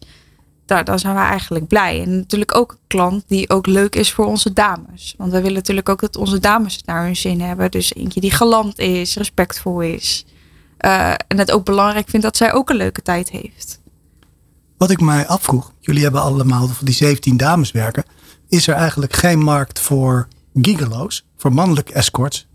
Speaker 2: Daar, dan zijn we eigenlijk blij. En natuurlijk ook een klant die ook leuk is voor onze dames. Want we willen natuurlijk ook dat onze dames het naar hun zin hebben. Dus eentje die galant is, respectvol is. Uh, en het ook belangrijk vindt dat zij ook een leuke tijd heeft.
Speaker 4: Wat ik mij afvroeg, jullie hebben allemaal voor die 17 dames werken. Is er eigenlijk geen markt voor gigalo's, voor mannelijke escorts?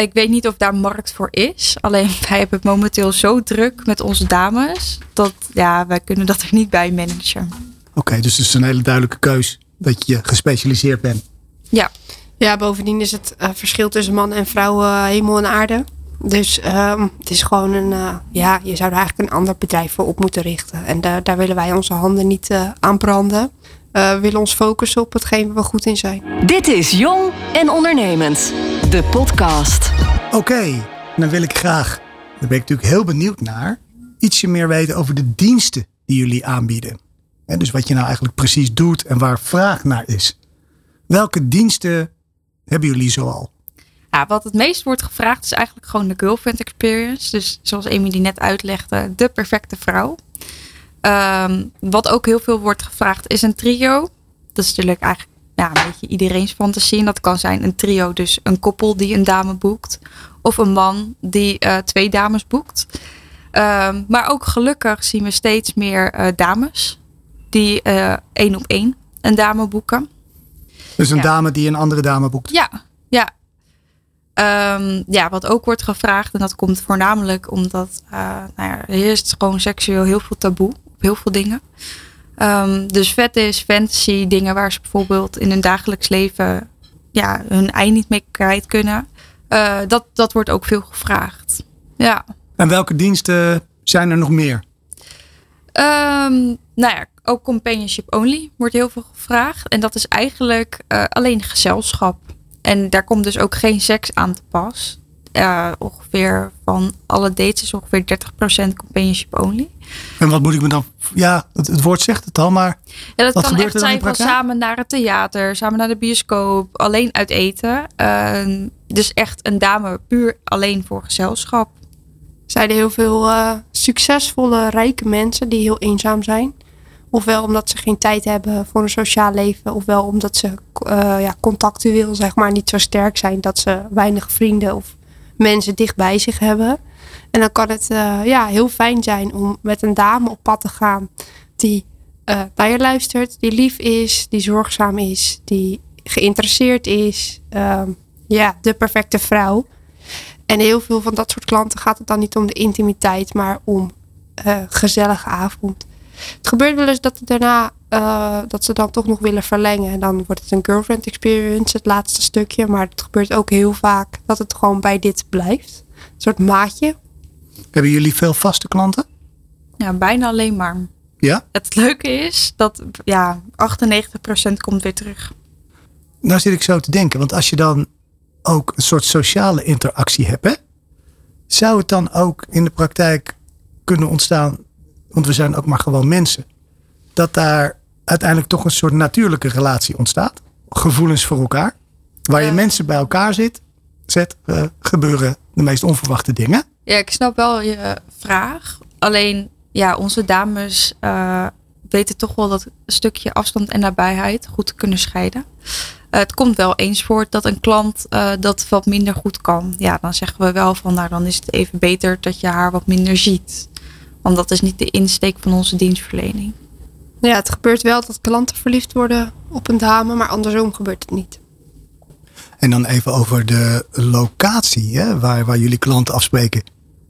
Speaker 2: Ik weet niet of daar markt voor is. Alleen wij hebben het momenteel zo druk met onze dames. Dat ja, wij kunnen dat er niet bij managen.
Speaker 4: Oké, okay, dus het is een hele duidelijke keus dat je gespecialiseerd bent.
Speaker 2: Ja.
Speaker 1: Ja, bovendien is het uh, verschil tussen man en vrouw uh, hemel en aarde. Dus um, het is gewoon een, uh, ja, je zou er eigenlijk een ander bedrijf voor op moeten richten. En daar, daar willen wij onze handen niet aan branden. we willen ons focussen op hetgeen waar we goed in zijn.
Speaker 3: Dit is Jong en Ondernemend, de podcast.
Speaker 4: Oké, okay, dan wil ik graag, daar ben ik natuurlijk heel benieuwd naar, ietsje meer weten over de diensten die jullie aanbieden. En dus wat je nou eigenlijk precies doet en waar vraag naar is. Welke diensten hebben jullie zoal?
Speaker 2: Ja, wat het meest wordt gevraagd is eigenlijk gewoon de girlfriend experience. Dus zoals Amy net uitlegde, de perfecte vrouw. Um, wat ook heel veel wordt gevraagd is een trio. Dat is natuurlijk eigenlijk ja, een beetje iedereen's fantasie. En dat kan zijn een trio, dus een koppel die een dame boekt. Of een man die uh, twee dames boekt. Um, maar ook gelukkig zien we steeds meer uh, dames die uh, één op één een dame boeken.
Speaker 4: Dus een ja. dame die een andere dame boekt?
Speaker 2: Ja, ja. Um, ja, wat ook wordt gevraagd, en dat komt voornamelijk omdat uh, nou ja, er is gewoon seksueel heel veel taboe op heel veel dingen. Um, dus vet is fantasy, dingen waar ze bijvoorbeeld in hun dagelijks leven ja, hun ei niet mee kwijt kunnen. Uh, dat, dat wordt ook veel gevraagd. Ja.
Speaker 4: En welke diensten zijn er nog meer?
Speaker 2: Um, nou ja, ook companionship only wordt heel veel gevraagd. En dat is eigenlijk uh, alleen gezelschap. En daar komt dus ook geen seks aan te pas. Uh, ongeveer van alle dates is ongeveer 30% companionship only.
Speaker 4: En wat moet ik me dan... Ja, het, het woord zegt het al, maar...
Speaker 2: Ja, dat
Speaker 4: wat
Speaker 2: kan
Speaker 4: gebeurt
Speaker 2: echt zijn van samen naar het theater, samen naar de bioscoop, alleen uit eten. Uh, dus echt een dame puur alleen voor gezelschap.
Speaker 1: Zijn er heel veel uh, succesvolle, rijke mensen die heel eenzaam zijn. Ofwel omdat ze geen tijd hebben voor een sociaal leven. Ofwel omdat ze uh, ja, contactueel zeg maar, niet zo sterk zijn. Dat ze weinig vrienden of mensen dicht bij zich hebben. En dan kan het uh, ja, heel fijn zijn om met een dame op pad te gaan. Die uh, naar je luistert. Die lief is. Die zorgzaam is. Die geïnteresseerd is. Uh, ja, de perfecte vrouw. En heel veel van dat soort klanten gaat het dan niet om de intimiteit. Maar om uh, gezellige avond. Het gebeurt wel eens dat het daarna uh, dat ze dan toch nog willen verlengen. En dan wordt het een girlfriend experience, het laatste stukje. Maar het gebeurt ook heel vaak dat het gewoon bij dit blijft. Een soort maatje.
Speaker 4: Hebben jullie veel vaste klanten?
Speaker 2: Ja, bijna alleen maar.
Speaker 4: Ja?
Speaker 2: Het leuke is dat ja, 98% komt weer terug.
Speaker 4: Nou zit ik zo te denken, want als je dan ook een soort sociale interactie hebt, hè, zou het dan ook in de praktijk kunnen ontstaan, want we zijn ook maar gewoon mensen, dat daar uiteindelijk toch een soort natuurlijke relatie ontstaat. Gevoelens voor elkaar. Waar je mensen bij elkaar zit, zet, eh, gebeuren de meest onverwachte dingen.
Speaker 2: Ja, ik snap wel je vraag. Alleen, ja, onze dames eh, weten toch wel dat stukje afstand en nabijheid goed te kunnen scheiden. Eh, het komt wel eens voor dat een klant dat wat minder goed kan. Ja, dan zeggen we wel van, nou dan is het even beter dat je haar wat minder ziet. Want dat is niet de insteek van onze dienstverlening.
Speaker 1: Ja, het gebeurt wel dat klanten verliefd worden op een dame, maar andersom gebeurt het niet.
Speaker 4: En dan even over de locatie hè, waar, waar jullie klanten afspreken.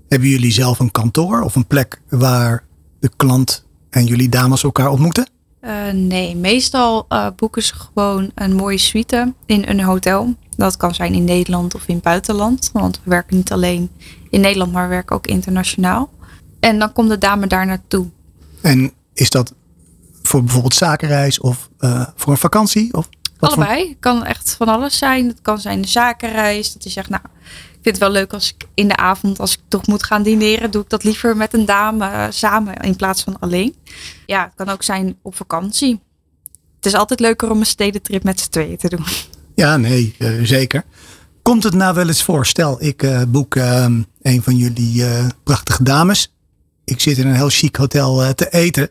Speaker 4: Hebben jullie zelf een kantoor of een plek waar de klant en jullie dames elkaar ontmoeten?
Speaker 2: Uh, nee, meestal uh, boeken ze gewoon een mooie suite in een hotel. Dat kan zijn in Nederland of in het buitenland. Want we werken niet alleen in Nederland, maar we werken ook internationaal. En dan komt de dame daar naartoe.
Speaker 4: En is dat voor bijvoorbeeld zakenreis of uh, voor een vakantie? Of
Speaker 2: Allebei. Het kan echt van alles zijn. Het kan zijn een zakenreis. Dat je zegt, nou, ik vind het wel leuk als ik in de avond, als ik toch moet gaan dineren, doe ik dat liever met een dame samen in plaats van alleen. Ja, het kan ook zijn op vakantie. Het is altijd leuker om een stedentrip met z'n tweeën te doen.
Speaker 4: Ja, nee, uh, zeker. Komt het nou wel eens voor? Stel, ik uh, boek een van jullie prachtige dames. Ik zit in een heel chic hotel te eten.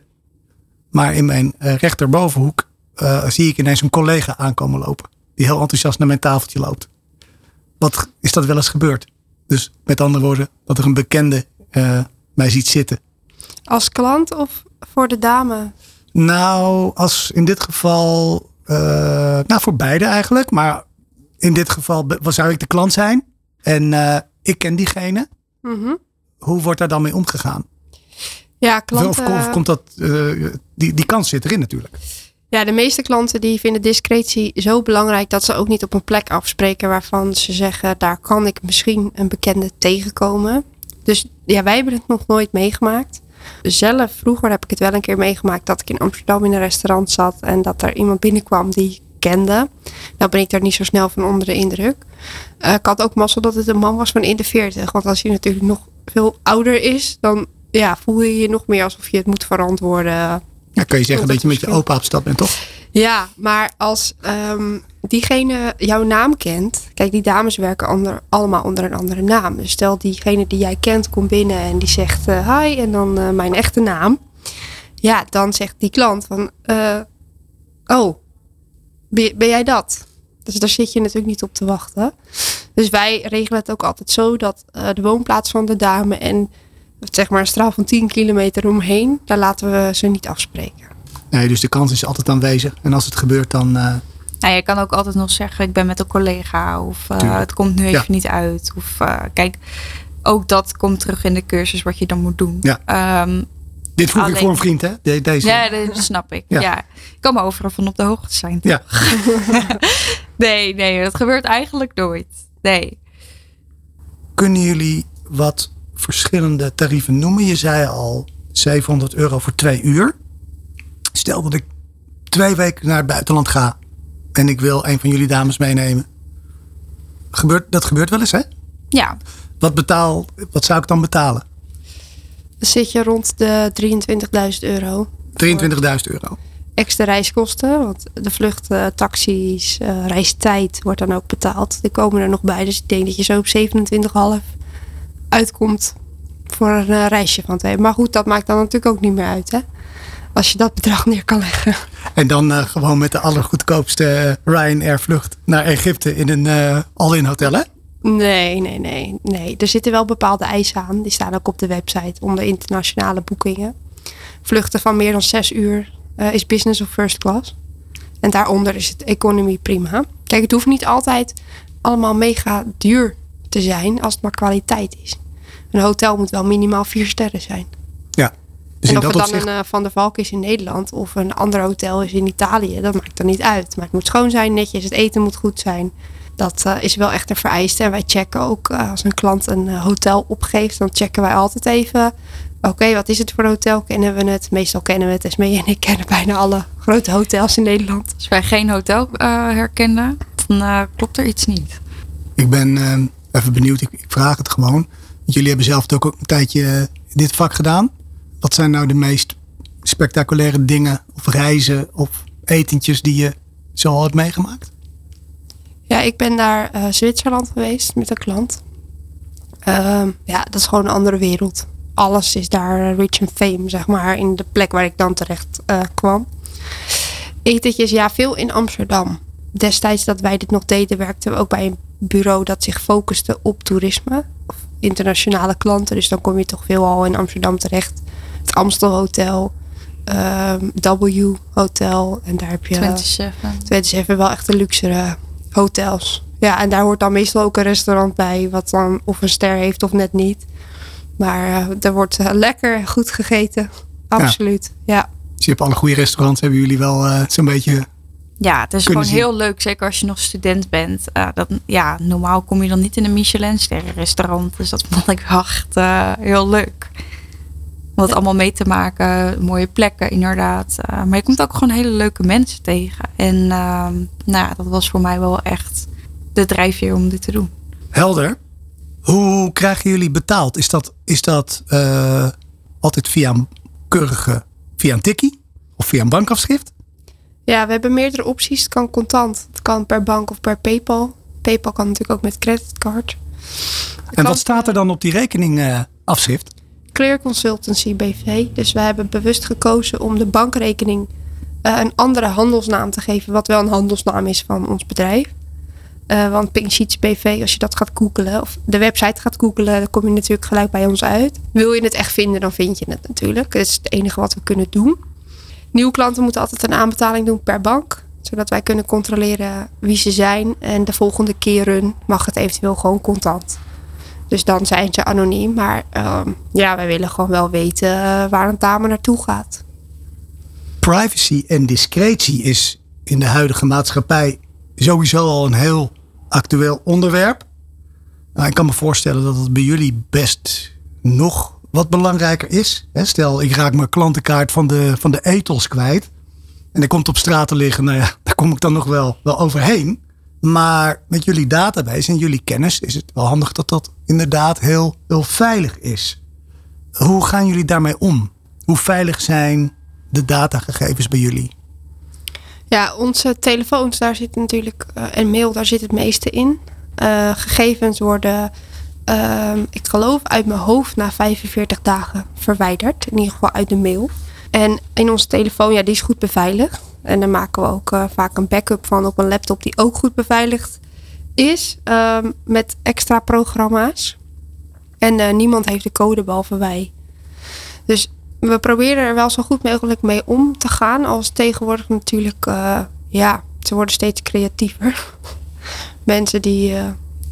Speaker 4: Maar in mijn rechterbovenhoek uh, zie ik ineens een collega aankomen lopen. Die heel enthousiast naar mijn tafeltje loopt. Wat is dat wel eens gebeurd? Dus met andere woorden, dat er een bekende uh, mij ziet zitten.
Speaker 1: Als klant of voor de dame?
Speaker 4: Nou, als in dit geval, uh, nou voor beide eigenlijk. Maar in dit geval zou ik de klant zijn. En ik ken diegene. Mm -hmm. Hoe wordt daar dan mee omgegaan?
Speaker 1: Ja, klanten...
Speaker 4: Of, of komt dat, die, die kans zit erin natuurlijk.
Speaker 1: Ja, de meeste klanten die vinden discretie zo belangrijk dat ze ook niet op een plek afspreken waarvan ze zeggen, daar kan ik misschien een bekende tegenkomen. Dus ja, wij hebben het nog nooit meegemaakt. Zelf, vroeger heb ik het wel een keer meegemaakt dat ik in Amsterdam in een restaurant zat en dat er iemand binnenkwam die ik kende. Nou ben ik daar niet zo snel van onder de indruk. Uh, ik had ook mazzel dat het een man was van in de 40. Want als hij natuurlijk nog veel ouder is, dan ja, voel je je nog meer alsof je het moet verantwoorden
Speaker 4: ja, kan je zeggen dat je met je opa op stap bent, toch?
Speaker 1: Ja, maar als um, diegene jouw naam kent. Kijk, die dames werken onder, allemaal onder een andere naam. Dus stel diegene die jij kent komt binnen en die zegt uh, hi en dan uh, mijn echte naam. Ja, dan zegt die klant van, uh, oh, ben, ben, jij dat? Dus daar zit je natuurlijk niet op te wachten. Dus wij regelen het ook altijd zo dat de woonplaats van de dame en zeg maar een straal van 10 kilometer omheen, daar laten we ze niet afspreken.
Speaker 4: Nee, dus de kans is altijd aanwezig. En als het gebeurt, dan. Uh...
Speaker 2: Nou, je kan ook altijd nog zeggen: ik ben met een collega. Of uh, het komt nu even ja. niet uit. Of uh, kijk, ook dat komt terug in de cursus wat je dan moet doen.
Speaker 4: Ja. Um, dit vroeg alleen... ik voor een vriend, hè? De, deze.
Speaker 2: Ja, dat snap ik. Ja. ja. Ik kan me overal van op de hoogte zijn. Toch? Ja. nee, nee, dat gebeurt eigenlijk nooit. Nee.
Speaker 4: Kunnen jullie wat verschillende tarieven noemen. Je zei al 700 euro voor twee uur. Stel dat ik twee weken naar het buitenland ga en ik wil een van jullie dames meenemen. Gebeurt, dat gebeurt wel eens, hè?
Speaker 2: Ja.
Speaker 4: Wat, betaal, wat zou ik dan betalen?
Speaker 1: Dan zit je rond de 23.000 euro.
Speaker 4: 23.000 euro.
Speaker 1: Extra reiskosten, want de vlucht, uh, taxis, uh, reistijd wordt dan ook betaald. Die komen er nog bij, dus ik denk dat je zo op 27,5 uitkomt voor een uh, reisje van twee. Maar goed, dat maakt dan natuurlijk ook niet meer uit, hè? Als je dat bedrag neer kan leggen.
Speaker 4: En dan uh, gewoon met de allergoedkoopste uh, Ryanair vlucht naar Egypte in een uh, all-in hotel, hè?
Speaker 1: Nee, nee, nee, nee. Er zitten wel bepaalde eisen aan. Die staan ook op de website onder internationale boekingen. Vluchten van meer dan zes uur is business of first class. En daaronder is het economy prima. Kijk, het hoeft niet altijd allemaal mega duur te zijn als het maar kwaliteit is. Een hotel moet wel minimaal vier sterren zijn.
Speaker 4: Ja.
Speaker 1: Dus en of het dan opzicht... een uh, Van der Valk is in Nederland of een ander hotel is in Italië, dat maakt er niet uit. Maar het moet schoon zijn, netjes, het eten moet goed zijn. Dat uh, is wel echt een vereiste. En wij checken ook uh, als een klant een hotel opgeeft, dan checken wij altijd even. Oké, okay, wat is het voor hotel? Kennen we het? Meestal kennen we het. Esmee en ik kennen bijna alle grote hotels in Nederland.
Speaker 2: Als wij geen hotel herkennen, dan klopt er iets niet.
Speaker 4: Ik ben even benieuwd, ik, ik vraag het gewoon. Jullie hebben zelf ook een tijdje dit vak gedaan. Wat zijn nou de meest spectaculaire dingen of reizen of etentjes die je zo al hebt meegemaakt?
Speaker 1: Ja, ik ben naar uh, Zwitserland geweest met een klant. Uh, ja, dat is gewoon een andere wereld. Alles is daar rich and fame, zeg maar, in de plek waar ik dan terecht uh, kwam. Etentjes, ja, veel in Amsterdam. Destijds dat wij dit nog deden, werkten we ook bij een bureau dat zich focuste op toerisme. Internationale klanten. Dus dan kom je toch veel al in Amsterdam terecht. Het Amstel Hotel. ehm, W Hotel. En daar heb je
Speaker 2: 27.
Speaker 1: 27 wel echt de luxere hotels. Ja, en daar hoort dan meestal ook een restaurant bij, wat dan of een ster heeft of net niet. Maar eh, er wordt eh, lekker goed gegeten. Absoluut. Ja.
Speaker 4: Dus je hebt alle goede restaurants, hebben jullie wel eh, zo'n beetje.
Speaker 2: Ja, het is gewoon
Speaker 4: zien.
Speaker 2: heel leuk. Zeker als je nog student bent. Eh, dat, ja, normaal kom je dan niet in een Michelin-sterren restaurant. Dus dat vond ik echt eh, heel leuk. Om dat allemaal mee te maken. Mooie plekken, inderdaad. Eh, maar je komt ook gewoon hele leuke mensen tegen. En ehm, nou ja, dat was voor mij wel echt de drijfveer om dit te doen.
Speaker 4: Helder. Hoe krijgen jullie betaald? Is dat, is dat altijd via een keurige, via een tikkie? Of via een bankafschrift?
Speaker 1: Ja, we hebben meerdere opties. Het kan contant, het kan per bank of per PayPal. PayPal kan natuurlijk ook met creditcard.
Speaker 4: En wat staat er dan op die rekening eh, afschrift?
Speaker 1: Clear Consultancy BV. Dus we hebben bewust gekozen om de bankrekening eh, een andere handelsnaam te geven, wat wel een handelsnaam is van ons bedrijf. Eh, want Pink Sheets BV, als je dat gaat googelen, of de website gaat googelen, dan kom je natuurlijk gelijk bij ons uit. Wil je het echt vinden, dan vind je het natuurlijk. Dat is het enige wat we kunnen doen. Nieuwe klanten moeten altijd een aanbetaling doen per bank, zodat wij kunnen controleren wie ze zijn. En de volgende keren mag het eventueel gewoon contant. Dus dan zijn ze anoniem. Maar ehm, ja, wij willen gewoon wel weten eh, waar een dame naartoe gaat.
Speaker 4: Privacy en discretie is in de huidige maatschappij sowieso al een heel actueel onderwerp. Nou, ik kan me voorstellen dat het bij jullie best nog wat belangrijker is. Hè, Stel, ik raak mijn klantenkaart van de, van de etels kwijt. En er komt op straat te liggen. Nou ja, daar kom ik dan nog wel, wel overheen. Maar met jullie database en jullie kennis is het wel handig dat dat inderdaad heel, heel veilig is. Hoe gaan jullie daarmee om? Hoe veilig zijn de datagegevens bij jullie?
Speaker 1: Ja, onze telefoons, daar zit natuurlijk, eh, en mail, daar zit het meeste in. Eh, gegevens worden, ehm, ik geloof uit mijn hoofd, na 45 dagen verwijderd. In ieder geval uit de mail. En in onze telefoon, ja, die is goed beveiligd. En daar maken we ook eh, vaak een backup van op een laptop die ook goed beveiligd is. ehm, met extra programma's. En eh, niemand heeft de code behalve wij. Dus we proberen er wel zo goed mogelijk mee om te gaan. Als tegenwoordig natuurlijk, eh, ja, ze worden steeds creatiever. Mensen die,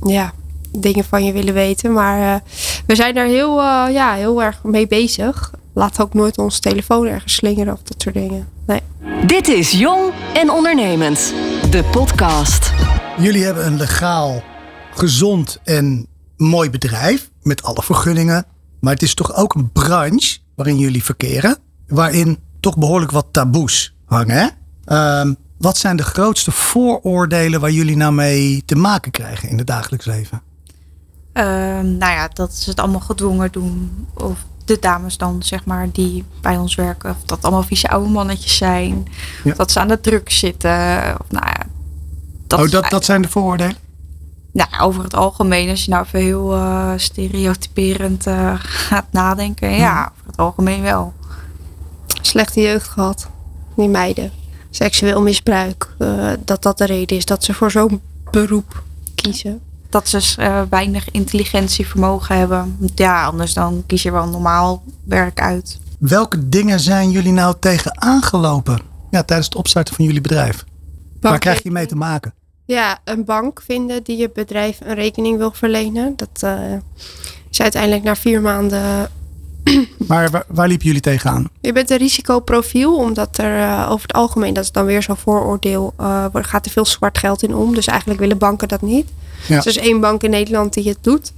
Speaker 1: ja, dingen van je willen weten. Maar eh, we zijn daar heel, eh, ja, heel erg mee bezig. Laat ook nooit onze telefoon ergens slingeren of dat soort dingen. Nee.
Speaker 3: Dit is Jong en Ondernemend, de podcast.
Speaker 4: Jullie hebben een legaal, gezond en mooi bedrijf met alle vergunningen. Maar het is toch ook een branche waarin jullie verkeren, waarin toch behoorlijk wat taboes hangen. Hè? Ehm, wat zijn de grootste vooroordelen waar jullie nou mee te maken krijgen in het dagelijks leven?
Speaker 2: Ehm, nou ja, dat ze het allemaal gedwongen doen. Of de dames dan, zeg maar, die bij ons werken. Of dat allemaal vieze oude mannetjes zijn.
Speaker 4: Ja.
Speaker 2: Of dat ze aan de druk zitten. Of nou ja.
Speaker 4: oh,
Speaker 2: is
Speaker 4: dat, dat zijn de vooroordelen?
Speaker 2: Nou, over het algemeen, als je nou even heel eh, stereotyperend eh, gaat nadenken. Ja, over het algemeen wel.
Speaker 1: Slechte jeugd gehad. Die meiden. Seksueel misbruik. eh, dat dat de reden is dat ze voor zo'n beroep kiezen.
Speaker 2: Dat ze eh, weinig intelligentievermogen hebben. Ja, anders dan kies je wel normaal werk uit.
Speaker 4: Welke dingen zijn jullie nou tegen aangelopen ja, tijdens het opstarten van jullie bedrijf? Waar krijg je mee te maken?
Speaker 1: Ja, een bank vinden die je bedrijf een rekening wil verlenen. Dat eh, is uiteindelijk na vier maanden.
Speaker 4: Maar waar, waar liepen jullie tegenaan?
Speaker 1: Je bent een risicoprofiel, omdat er eh, over het algemeen, dat is dan weer zo'n vooroordeel, eh, er gaat er veel zwart geld in om. Dus eigenlijk willen banken dat niet.
Speaker 4: Ja.
Speaker 1: Dus er is één bank in Nederland die het doet.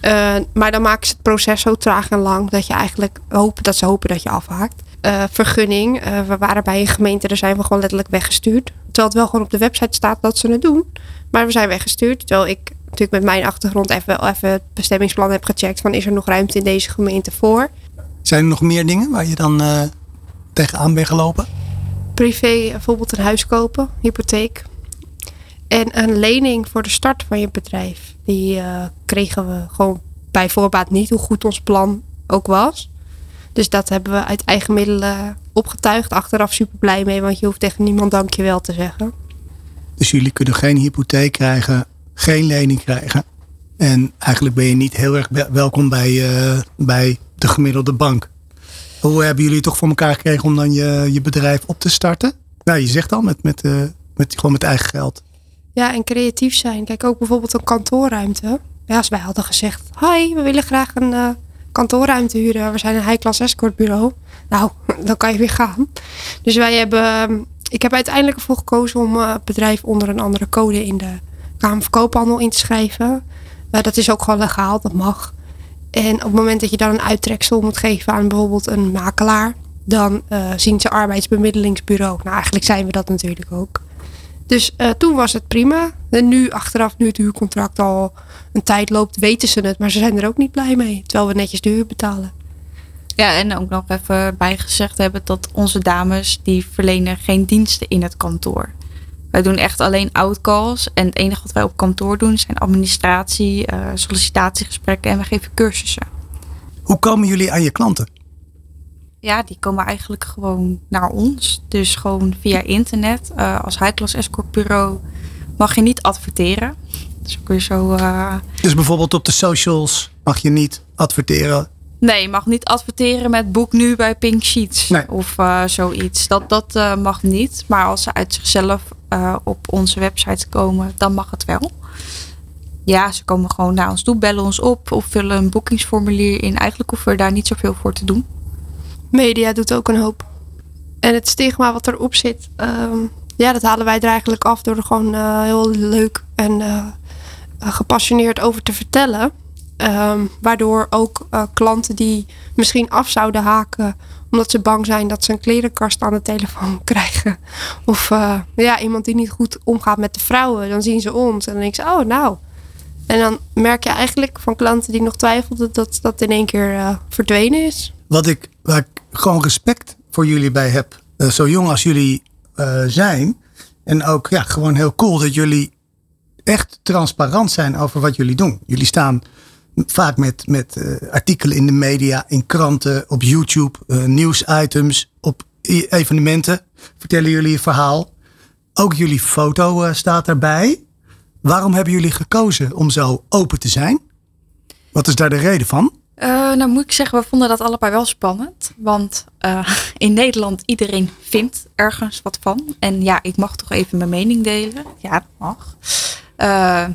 Speaker 1: Eh, maar dan maken ze het proces zo traag en lang dat je eigenlijk hoopt dat ze hopen dat je afhaakt. Eh, vergunning. eh, we waren bij een gemeente, daar zijn we gewoon letterlijk weggestuurd. Terwijl het wel gewoon op de website staat dat ze het doen. Maar we zijn weggestuurd. Terwijl ik natuurlijk met mijn achtergrond even, wel even het bestemmingsplan heb gecheckt. Van is er nog ruimte in deze gemeente voor?
Speaker 4: Zijn er nog meer dingen waar je dan tegenaan bent gelopen?
Speaker 1: privé bijvoorbeeld een huis kopen, hypotheek. En een lening voor de start van je bedrijf. Die eh, kregen we gewoon bij voorbaat niet, hoe goed ons plan ook was. Dus dat hebben we uit eigen middelen opgetuigd. Achteraf super blij mee, want je hoeft tegen niemand dankjewel te zeggen.
Speaker 4: Dus jullie kunnen geen hypotheek krijgen, geen lening krijgen. En eigenlijk ben je niet heel erg welkom bij, eh, bij de gemiddelde bank. Hoe hebben jullie toch voor elkaar gekregen om dan je, je bedrijf op te starten? Nou, je zegt al, met, met, eh, met, gewoon met eigen geld.
Speaker 1: Ja, en creatief zijn. Kijk, ook bijvoorbeeld een kantoorruimte. Ja, als wij hadden gezegd, hi, we willen graag een eh, kantoorruimte huren. We zijn een high-class escortbureau. Nou, dan kan je weer gaan. Dus wij hebben, ehm, ik heb uiteindelijk ervoor gekozen om eh, het bedrijf onder een andere code in de Kamer van Koophandel in te schrijven. Dat is ook gewoon legaal, dat mag. En op het moment dat je dan een uittreksel moet geven aan bijvoorbeeld een makelaar, dan uh, zien ze arbeidsbemiddelingsbureau. Nou, eigenlijk zijn we dat natuurlijk ook. Dus uh, toen was het prima. En nu, achteraf, nu het huurcontract al een tijd loopt, weten ze het. Maar ze zijn er ook niet blij mee. Terwijl we netjes de huur betalen.
Speaker 2: Ja, en ook nog even bijgezegd hebben dat onze dames, die verlenen geen diensten in het kantoor. Wij doen echt alleen outcalls. En het enige wat wij op kantoor doen zijn administratie, uh, sollicitatiegesprekken en we geven cursussen.
Speaker 4: Hoe komen jullie aan je klanten?
Speaker 2: Ja, die komen eigenlijk gewoon naar ons. Dus gewoon via internet. Uh, als high-class escort bureau mag je niet adverteren. Dus ook weer zo. Uh...
Speaker 4: Dus bijvoorbeeld op de socials mag je niet adverteren.
Speaker 2: Nee, je mag niet adverteren met boek nu bij Pink Sheets
Speaker 4: nee.
Speaker 2: of uh, zoiets. Dat, dat uh, mag niet. Maar als ze uit zichzelf op onze website komen, dan mag het wel. Ja, ze komen gewoon naar ons toe, bellen ons op of vullen een boekingsformulier in. Eigenlijk hoeven we daar niet zoveel voor te doen.
Speaker 1: Media doet ook een hoop. En het stigma wat erop zit, um, ja, dat halen wij er eigenlijk af door er gewoon heel leuk en gepassioneerd over te vertellen. Um, waardoor ook uh, klanten die misschien af zouden haken omdat ze bang zijn dat ze een klerenkast aan de telefoon krijgen. Of ja, iemand die niet goed omgaat met de vrouwen. Dan zien ze ons en dan denk ze, oh nou. En dan merk je eigenlijk van klanten die nog twijfelden dat dat in één keer verdwenen is.
Speaker 4: Wat ik, waar ik gewoon respect voor jullie bij heb. zo jong als jullie zijn. En ook ja, gewoon heel cool dat jullie echt transparant zijn over wat jullie doen. Jullie staan vaak met, met uh, artikelen in de media, in kranten, op YouTube, nieuwsitems, op evenementen. Vertellen jullie je verhaal. Ook jullie foto staat daarbij. Waarom hebben jullie gekozen om zo open te zijn? Wat is daar de reden van?
Speaker 2: Nou moet ik zeggen, we vonden dat allebei wel spannend. Want in Nederland iedereen vindt ergens wat van. En ja, ik mag toch even mijn mening delen. Ja, dat mag.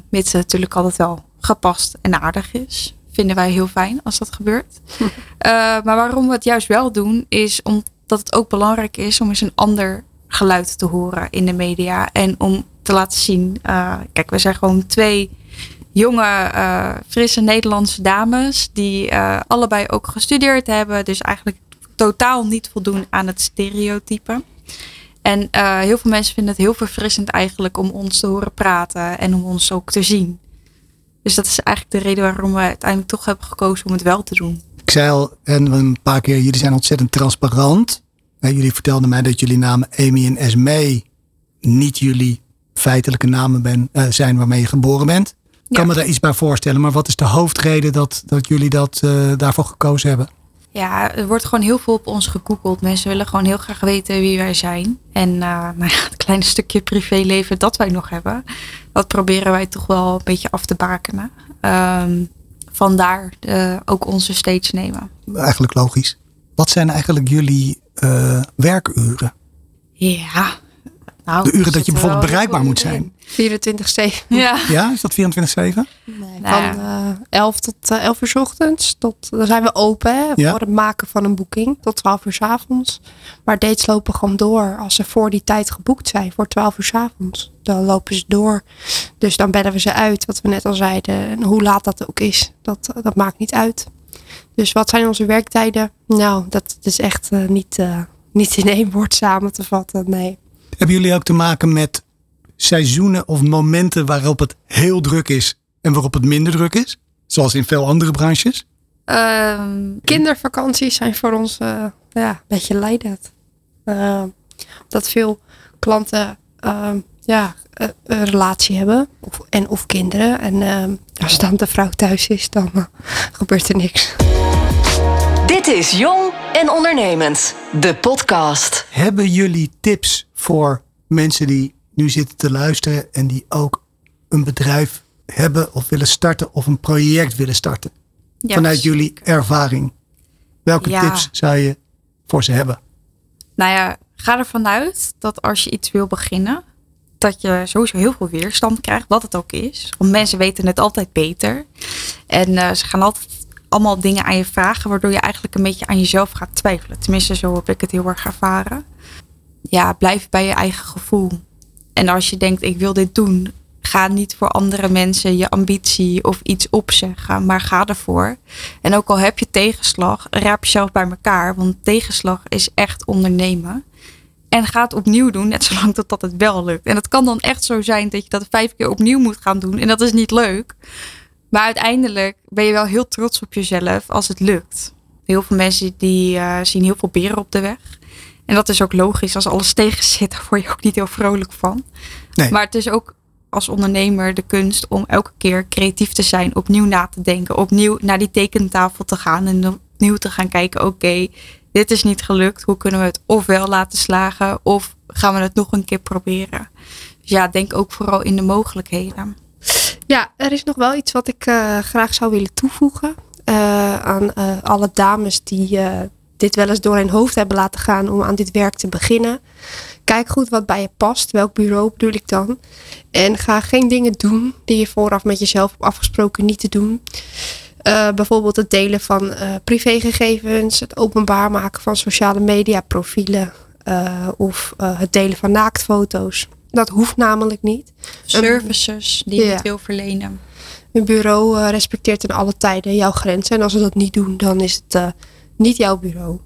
Speaker 2: mits het natuurlijk altijd wel gepast en aardig is. Vinden wij heel fijn als dat gebeurt. uh, maar waarom we het juist wel doen, is omdat het ook belangrijk is om eens een ander geluid te horen in de media. En om te laten zien, uh, kijk, we zijn gewoon twee jonge, uh, frisse Nederlandse dames. Die allebei ook gestudeerd hebben. Dus eigenlijk totaal niet voldoen aan het stereotype. En heel veel mensen vinden het heel verfrissend eigenlijk om ons te horen praten en om ons ook te zien. Dus dat is eigenlijk de reden waarom we uiteindelijk toch hebben gekozen om het wel te doen.
Speaker 4: Ik zei al en een paar keer, jullie zijn ontzettend transparant. Jullie vertelden mij dat jullie namen Amy en Esme niet jullie feitelijke namen ben, zijn waarmee je geboren bent. Ik kan ja. me daar iets bij voorstellen, maar wat is de hoofdreden dat, dat jullie dat, uh, daarvoor gekozen hebben?
Speaker 2: Ja, er wordt gewoon heel veel op ons gegoogeld. Mensen willen gewoon heel graag weten wie wij zijn. En uh, nou ja, het kleine stukje privéleven dat wij nog hebben, dat proberen wij toch wel een beetje af te bakenen. Um, vandaar de, ook onze stage nemen.
Speaker 4: Eigenlijk logisch. Wat zijn eigenlijk jullie werkuren?
Speaker 2: Ja, nou,
Speaker 4: de uren dat je bijvoorbeeld bereikbaar moet zijn.
Speaker 1: 24-7.
Speaker 2: Ja.
Speaker 4: ja, is dat 24-7?
Speaker 1: Nee, van uh, 11 tot uh, 11 uur s ochtends. Tot, dan zijn we open hè, ja. voor het maken van een boeking. Tot 12 uur s avonds. Maar dates lopen gewoon door. Als ze voor die tijd geboekt zijn. Voor 12 uur s avonds. Dan lopen ze door. Dus dan bellen we ze uit. Wat we net al zeiden. En hoe laat dat ook is. Dat, dat maakt niet uit. Dus wat zijn onze werktijden? Nou, dat is echt uh, niet, uh, niet in één woord samen te vatten. Nee.
Speaker 4: Hebben jullie ook te maken met seizoenen of momenten waarop het heel druk is en waarop het minder druk is? Zoals in veel andere branches?
Speaker 1: Um, kindervakanties zijn voor ons uh, ja, een beetje leidend. Uh, dat veel klanten uh, ja, een relatie hebben of, en of kinderen. En ehm, als dan de vrouw thuis is, dan eh, gebeurt er niks.
Speaker 3: Dit is Jong en Ondernemend, de podcast.
Speaker 4: Hebben jullie tips voor mensen die nu zitten te luisteren en die ook een bedrijf hebben of willen starten of een project willen starten? Vanuit jullie ervaring. Welke ja. tips zou je voor ze hebben?
Speaker 2: Nou ja, ga ervan uit dat als je iets wil beginnen, dat je sowieso heel veel weerstand krijgt, wat het ook is. Want mensen weten het altijd beter. En uh, ze gaan altijd allemaal dingen aan je vragen, waardoor je eigenlijk een beetje aan jezelf gaat twijfelen. Tenminste, zo heb ik het heel erg ervaren. Ja, blijf bij je eigen gevoel. En als je denkt, ik wil dit doen, ga niet voor andere mensen je ambitie of iets opzeggen, maar ga ervoor. En ook al heb je tegenslag, raap jezelf bij elkaar, want tegenslag is echt ondernemen. En ga het opnieuw doen, net zolang tot dat het wel lukt. En het kan dan echt zo zijn dat je dat vijf keer opnieuw moet gaan doen. En dat is niet leuk. Maar uiteindelijk ben je wel heel trots op jezelf als het lukt. Heel veel mensen die uh, zien heel veel beren op de weg. En dat is ook logisch. Als alles tegen zit, daar word je ook niet heel vrolijk van. Nee. Maar het is ook als ondernemer de kunst om elke keer creatief te zijn, opnieuw na te denken, opnieuw naar die tekentafel te gaan en opnieuw te gaan kijken, oké, dit is niet gelukt, hoe kunnen we het ofwel laten slagen of gaan we het nog een keer proberen. Dus ja, denk ook vooral in de mogelijkheden.
Speaker 1: Ja, er is nog wel iets wat ik uh, graag zou willen toevoegen uh, aan uh, alle dames die dit wel eens door hun hoofd hebben laten gaan om aan dit werk te beginnen. Kijk goed wat bij je past. Welk bureau bedoel ik dan? En ga geen dingen doen die je vooraf met jezelf hebt afgesproken niet te doen. Uh, bijvoorbeeld het delen van uh, privégegevens, het openbaar maken van sociale media profielen uh, of het delen van naaktfoto's. Dat hoeft namelijk niet.
Speaker 2: Services die je wil verlenen.
Speaker 1: Een bureau respecteert in alle tijden jouw grenzen. En als ze dat niet doen, dan is het niet jouw bureau.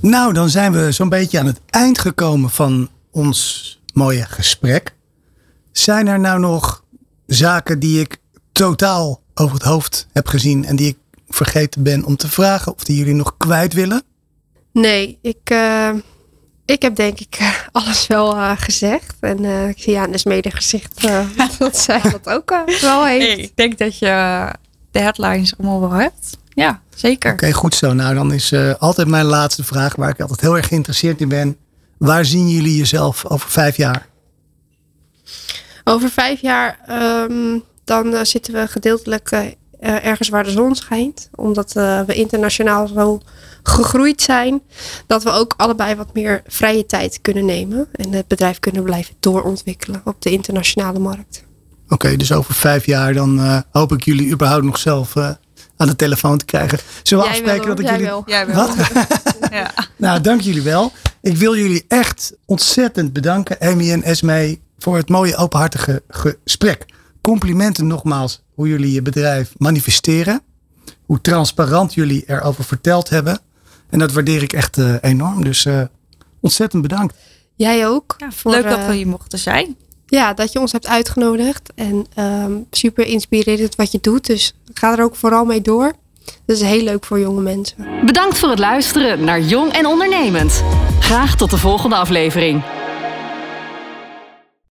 Speaker 4: Nou, dan zijn we zo'n beetje aan het eind gekomen van ons mooie gesprek. Zijn er nou nog zaken die ik totaal over het hoofd heb gezien en die ik vergeten ben om te vragen of die jullie nog kwijt willen?
Speaker 1: Nee, ik, uh, ik heb denk ik alles wel uh, gezegd. En uh, ik zie aan de smede gezicht dat zij dat ook wel heeft.
Speaker 2: Hey, ik denk dat je de headlines allemaal wel hebt. Ja, zeker.
Speaker 4: Oké, goed zo. Nou, dan is altijd mijn laatste vraag waar ik altijd heel erg geïnteresseerd in ben. Waar zien jullie jezelf over vijf jaar?
Speaker 1: Over vijf jaar um, dan uh, zitten we gedeeltelijk uh, ergens waar de zon schijnt. Omdat uh, we internationaal zo gegroeid zijn. Dat we ook allebei wat meer vrije tijd kunnen nemen. En het bedrijf kunnen blijven doorontwikkelen op de internationale markt.
Speaker 4: Oké, okay, dus over vijf jaar dan hoop ik jullie überhaupt nog zelf aan de telefoon te krijgen. Zullen we
Speaker 1: Jij
Speaker 4: afspreken
Speaker 1: wel,
Speaker 4: dat ik
Speaker 1: Jij
Speaker 4: jullie...
Speaker 2: Jij wel.
Speaker 4: Wat?
Speaker 2: ja.
Speaker 4: Nou, dank jullie wel. Ik wil jullie echt ontzettend bedanken, Amy en Esme, voor het mooie openhartige gesprek complimenten nogmaals hoe jullie je bedrijf manifesteren. Hoe transparant jullie erover verteld hebben. En dat waardeer ik echt uh, enorm. Dus uh, ontzettend bedankt.
Speaker 1: Jij ook.
Speaker 2: Ja, voor, leuk dat we hier mochten zijn.
Speaker 1: Ja, dat je ons hebt uitgenodigd. En um, super inspirerend wat je doet. Dus ga er ook vooral mee door. Dat is heel leuk voor jonge mensen.
Speaker 3: Bedankt voor het luisteren naar Jong en Ondernemend. Graag tot de volgende aflevering.